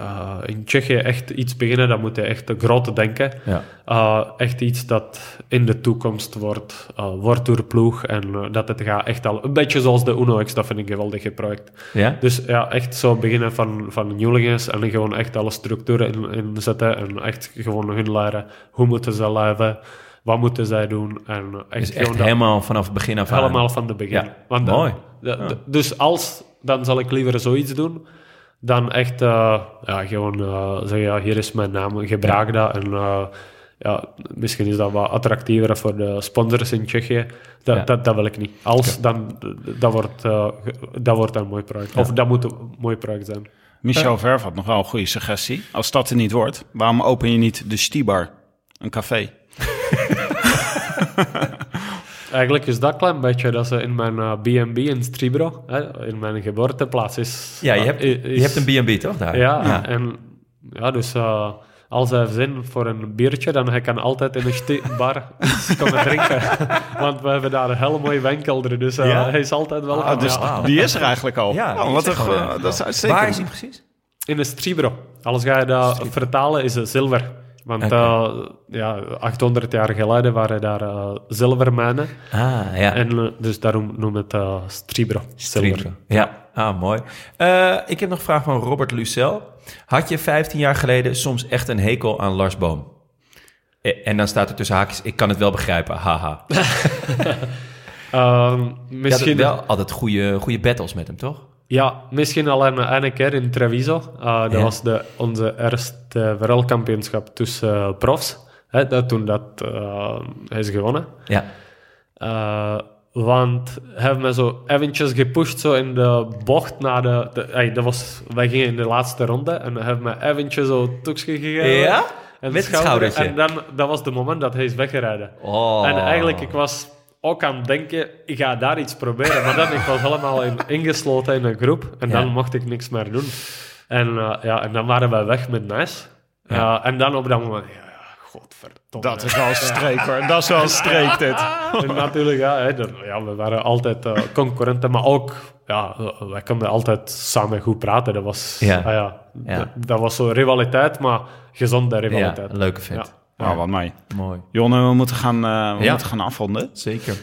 uh, in Tsjechië echt iets beginnen, dan moet je echt grote denken. Ja. Uh, echt iets dat in de toekomst wordt, uh, wordt door ploeg en dat het gaat echt al een beetje zoals de Uno X, dat vind ik een geweldig project. Ja? Dus ja, echt zo beginnen van, van nieuwelingen en gewoon echt alle structuren in, in zetten en echt gewoon hun leren hoe moeten ze leven, wat moeten zij doen en echt, Dus echt gewoon dat- helemaal vanaf het begin af aan? helemaal van de begin. Ja, Want mooi. de- de- dus als, dan zal ik liever zoiets doen dan echt uh, ja, gewoon uh, zeggen, ja, hier is mijn naam, gebruik dat. En uh, ja, misschien is dat wat attractiever voor de sponsors in Tsjechië. Dat, Ja. dat, dat wil ik niet. Als, dan, dat wordt, uh, dat wordt een mooi project. Of dat moet een mooi project zijn. Michel Verf had nog wel een goede suggestie. Als dat er niet wordt, waarom open je niet de Stibar? Een café. Eigenlijk is dat klein beetje dat ze in mijn eh, B&B in Stribro, hè, in mijn geboorteplaats is... Ja, je hebt, is- je hebt een B&B toch daar? Ja, en ja, dus eh, als hij heeft zin voor een biertje, dan hij kan altijd in een bar iets komen drinken. Want we hebben daar een hele mooie winkelder, dus eh, Ja? hij is altijd welkom. Ah, dus ja. die is er eigenlijk al. Ja, Oh, wat er een, dat is uitstekend. Waar is die precies? In een Stribro. Als ga je dat vertalen, is het zilver. Want ja, 800 jaar geleden waren daar eh, zilvermijnen. Ah, ja. En eh, dus daarom noemen het eh, Stribro. Ja. Ah, mooi. Ik heb nog een vraag van Robert Lucel. Had je 15 jaar geleden soms echt een hekel aan Lars Boom? Eh, En dan staat er tussen haakjes, ik kan het wel begrijpen, haha. Ehm, Je misschien, had wel altijd goede, goede battles met hem, toch? Ja, misschien al een, een keer in Treviso. Uh, dat Ja. was de, onze eerste wereldkampioenschap tussen eh, profs. Hè, dat, toen dat eh, is gewonnen. Ja. Eh, want hebben me zo eventjes gepusht zo in de bocht naar de... de ey, dat was, wij gingen in de laatste ronde en hebben me eventjes zo toekje gegeven. Ja? En Met schouder. schoudertje. En dan, dat was de moment dat hij is weggereden. Oh. En eigenlijk, ik was ook aan denken, ik ga daar iets proberen. Maar dan, ik was helemaal in, ingesloten in een groep. En Ja. dan mocht ik niks meer doen. En, eh, ja, en dan waren wij weg met Nice. Ja. Ja, en dan op dat moment, ja, ja godverdomme. Dat is wel streek hoor. Dat is wel streek dit. En natuurlijk, ja, hè, dan- ja, we waren altijd eh, concurrenten, maar ook, ja, wij konden altijd samen goed praten. Dat was, Ja. ah, ja, Ja. Dat, was zo rivaliteit, maar gezonde Ja, rivaliteit. een leuke vent. Ja. Oh, wat mooi. Mooi. Jonne, we moeten gaan, eh, we Ja. moeten gaan afronden. Zeker.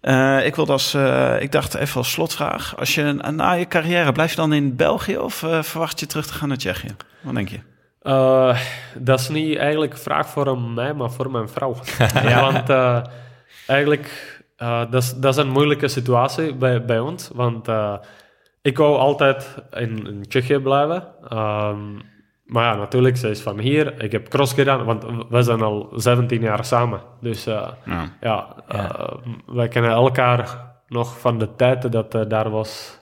Eh, ik, wilde als, eh, ik dacht even als slotvraag. Als je na je carrière, blijf je dan in België of verwacht je terug te gaan naar Tsjechië? Wat denk je? Eh, dat is niet eigenlijk een vraag voor mij, maar voor mijn vrouw. Want eh, eigenlijk, eh, dat, is, dat is een moeilijke situatie bij, bij ons. Want eh, ik wou altijd in, in Tsjechië blijven. Ehm, maar ja, natuurlijk, ze is van hier. Ik heb cross gedaan, want we zijn al 17 jaar samen. Dus eh, Ja. ja, eh, wij kennen elkaar nog van de tijd dat er daar was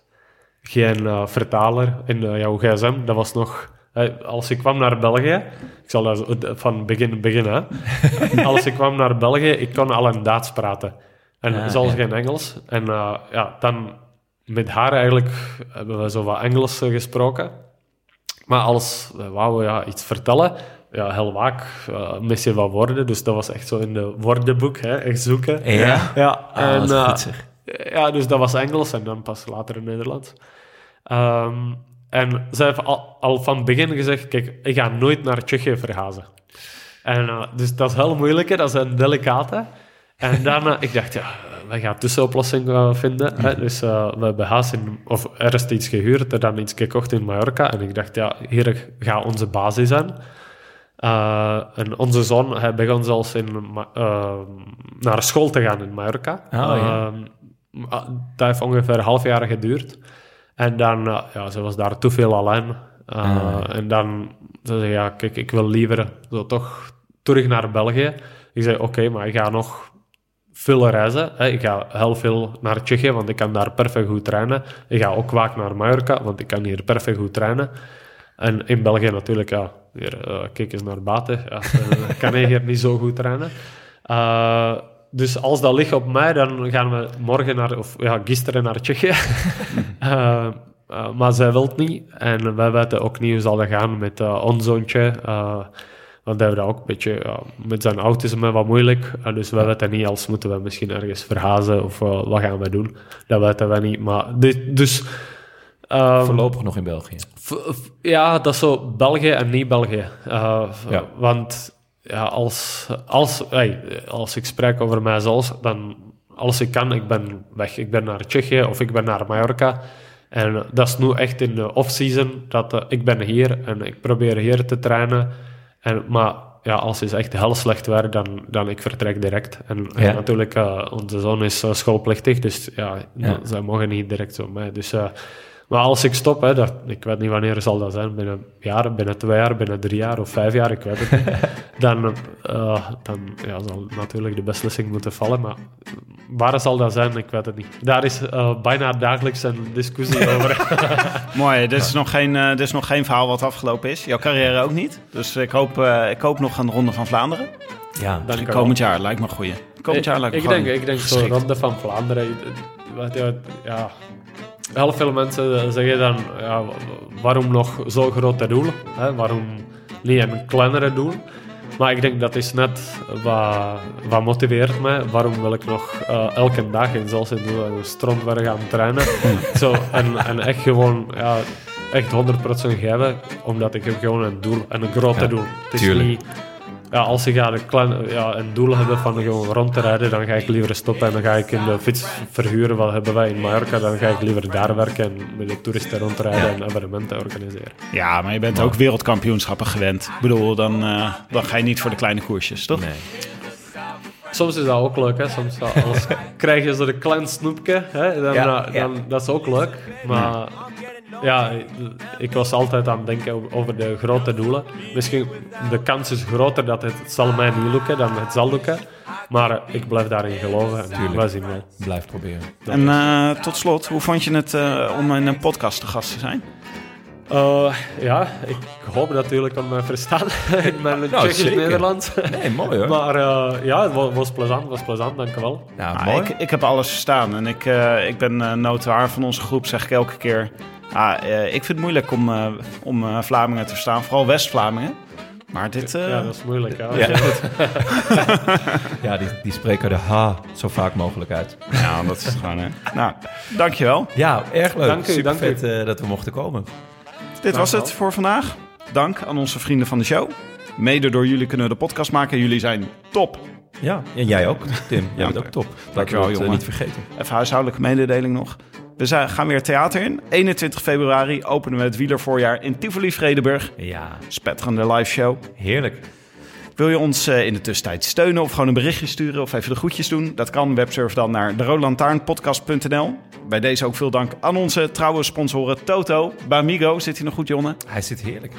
geen eh, vertaler in eh, jouw gsm. Dat was nog... eh, als ik kwam naar België... Ik zal dat van begin beginnen. hè. als ik kwam naar België, ik kon al een Duits praten. En Ah, zelfs ja. geen Engels. En eh, ja, dan met haar eigenlijk hebben we zo wat Engels eh, gesproken. Maar als we wouden ja, iets vertellen, ja, heel vaak uh, mis je wat woorden. Dus dat was echt zo in de woordenboek, hè, echt zoeken. Ja? Ja, Ah, dat is eh, goed, ja, dus dat was Engels en dan pas later in Nederlands. Ehm, en ze heeft al, al van het begin gezegd, kijk, ik ga nooit naar Tsjechië verhuizen. En eh, dus dat is heel moeilijk, dat is een delicate. En daarna, ik dacht, ja, wij gaan tussenoplossing eh, vinden. Hè? Dus eh, we hebben in, of eerst iets gehuurd en dan iets gekocht in Mallorca. En ik dacht, ja, hier gaat onze basis zijn. Eh, en onze zoon, hij begon zelfs in, naar school te gaan in Mallorca. Oh, ja. Ehm, ah, dat heeft ongeveer een half jaar geduurd. En dan, ja, ze was daar te veel alleen. Ah. En dan ze zei ja, kijk, ik wil liever zo toch terug naar België. Ik zei, oké, maar ik ga nog veel reizen. Hè. Ik ga heel veel naar Tsjechië, want ik kan daar perfect goed trainen. Ik ga ook vaak naar Mallorca, want ik kan hier perfect goed trainen. En in België natuurlijk, ja, hier, eh, kijk eens naar buiten. Ja, dan kan ik hier niet zo goed trainen. Eh, dus als dat ligt op mij, dan gaan we morgen naar, of ja, gisteren naar Tsjechië. Eh, eh, maar zij wil het niet. En wij weten ook niet hoe zal dat gaan met eh, ons zoontje. Eh, want hij heeft dat ook een beetje ja, met zijn autisme wat moeilijk. Eh, dus wij weten niet, als moeten we misschien ergens verhazen of eh, wat gaan we doen. Dat weten we niet. Maar dit, dus... ehm, Voorlopig nog in België. Ja, dat is zo België en niet België. Uh, Ja. Want ja, als, als, hey, als ik spreek over mijzelf, dan als ik kan, ik ben weg. Ik ben naar Tsjechië of ik ben naar Mallorca. En dat is nu echt in de off-season. Dat, eh, ik ben hier en ik probeer hier te trainen. En, maar ja, als het echt heel slecht weer, dan, dan ik vertrek direct. En, natuurlijk, eh, onze zoon is eh, schoolplichtig, dus ja, Ja. zij mogen niet direct zo mee. Dus, eh, maar als ik stop, hè, dat, ik weet niet wanneer zal dat zijn, binnen een jaar, binnen twee jaar, binnen drie jaar of vijf jaar, ik weet het niet. dan eh, dan ja, zal natuurlijk de beslissing moeten vallen, maar waar zal dat zijn, ik weet het niet. Daar is eh, bijna dagelijks een discussie over. Mooi, dit is, nog geen, eh, dit is nog geen verhaal wat afgelopen is. Jouw carrière ook niet. Dus ik hoop, eh, ik hoop nog een ronde van Vlaanderen. Ja. Dank. Komend jaar lijkt me een goeie. Komend jaar lijkt me ik, gewoon denk, ik denk zo geschikt. Ronde van Vlaanderen. Ja, heel veel mensen zeggen dan, ja, waarom nog zo'n grote doel? Hè? Waarom niet een kleinere doel? Maar ik denk dat is net wat, wat motiveert mij. Waarom wil ik nog eh, elke dag en zelfs in de gaan trainen? Zo, en, en echt gewoon, ja, echt 100% geven, omdat ik heb gewoon een doel, en een grote Ja, doel. Het is tuurlijk. niet ja, als ik ga een, klein, ja, een doel hebben van gewoon rond te rijden, dan ga ik liever stoppen en dan ga ik in de fiets verhuren. Wat hebben wij in Mallorca? Dan ga ik liever daar werken en met de toeristen rondrijden en evenementen organiseren. Ja, maar je bent ook wereldkampioenschappen gewend. Ik bedoel, dan, eh, dan ga je niet voor de kleine koersjes, toch? Nee. Soms is dat ook leuk, hè. Soms als krijg je zo'n klein snoepje, hè. Dan, Ja, eh, ja. dan, dat is ook leuk. Maar ja, ik was altijd aan het denken over de grote doelen. Misschien de kans is groter dat het, het zal mij niet lukken dan het zal lukken. Maar ik blijf daarin geloven en Tuurlijk. wij zien wel. Blijf proberen. En eh, tot slot, hoe vond je het eh, om in een podcast te gast te zijn? Eh, ja, ik hoop natuurlijk om me verstaan in mijn Nou, Tsjechisch zeker. Nederlands. Nee, mooi hoor. maar eh, ja, het wa- was plezant, was plezant, dank u wel. nou, Ah, mooi. ik, ik heb alles verstaan en ik, eh, ik ben uh, notaar van onze groep, zeg ik elke keer. Ah, eh, ik vind het moeilijk om, eh, om eh, Vlamingen te verstaan, vooral West-Vlamingen. Maar dit... eh, Ja, dat is moeilijk. Ja. Ja. Ja, die, die spreken de H zo vaak mogelijk uit. ja, dat is gewoon... hè. Nou, dankjewel. Ja, erg leuk. Dank u, Super dank u. vet dat we mochten komen. Dit was het voor vandaag. Dank aan onze vrienden van de show. Mede door jullie kunnen we de podcast maken. Jullie zijn top. Ja, en jij ook, Tim. Jij Dank bent ook top. Dankjewel, jongen. niet vergeten. Even huishoudelijke mededeling nog. We zijn, gaan weer theater in. 21 februari openen we het wielervoorjaar in Tivoli Vredenburg. Ja, Spetterende live show. heerlijk. Wil je ons eh, in de tussentijd steunen of gewoon een berichtje sturen of even de groetjes doen? Dat kan. Websurf dan naar deroodlantaarnpodcast.nl. Bij deze ook veel dank aan onze trouwe sponsoren Toto, Bamigo, zit hij nog goed Jonne? Hij zit heerlijk.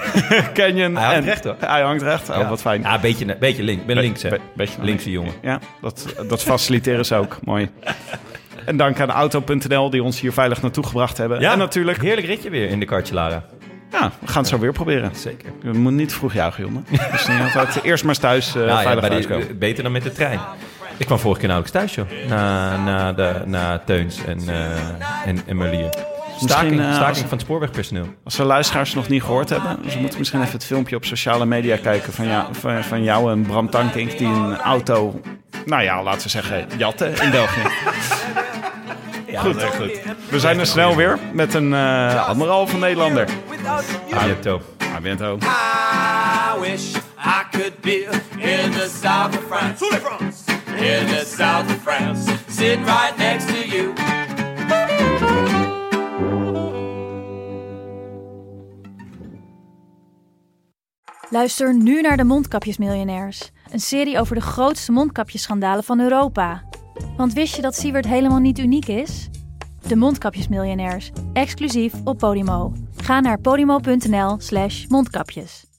Canyon. Hij hangt en- recht, hoor. Hij hangt recht. Oh, Ja. wat fijn. Ja, een beetje, beetje link. Ben Be- links, hè. be- beetje Linkse jongen. Ja, dat, dat faciliteren ze ook. Mooi. En dank aan Auto.nl die ons hier veilig naartoe gebracht hebben. Ja, En natuurlijk, Heerlijk ritje weer in de kartje, Lara. ja, we gaan het zo weer proberen. Zeker. Je moet niet vroeg juichen, jongen. Dus altijd eerst maar thuis eh Nou ja, veilig bij thuis die- beter dan met de trein. Ik kwam vorige keer nauwelijks thuis, joh. Na, na, de, na Teuns en, eh en, en Merlier. Staking, eh, staking als- van het spoorwegpersoneel. Als de luisteraars nog niet gehoord hebben, ze moeten misschien even het filmpje op sociale media kijken van, jou, van, van jou en Bram Tankink die een auto, nou ja, laten we zeggen, jatten in België. Goed, goed. We zijn er snel weer met een eh anderhalve Nederlander. Ah, ja, A bientôt. I wish I could be in the south of France. In the south of France. Sitting right next to you. Luister nu naar de Mondkapjesmiljonairs. Een serie over de grootste mondkapjesschandalen van Europa. Want wist je dat Siewert helemaal niet uniek is? De Mondkapjesmiljonairs, exclusief op Podimo. Ga naar podimo.nl slash mondkapjes.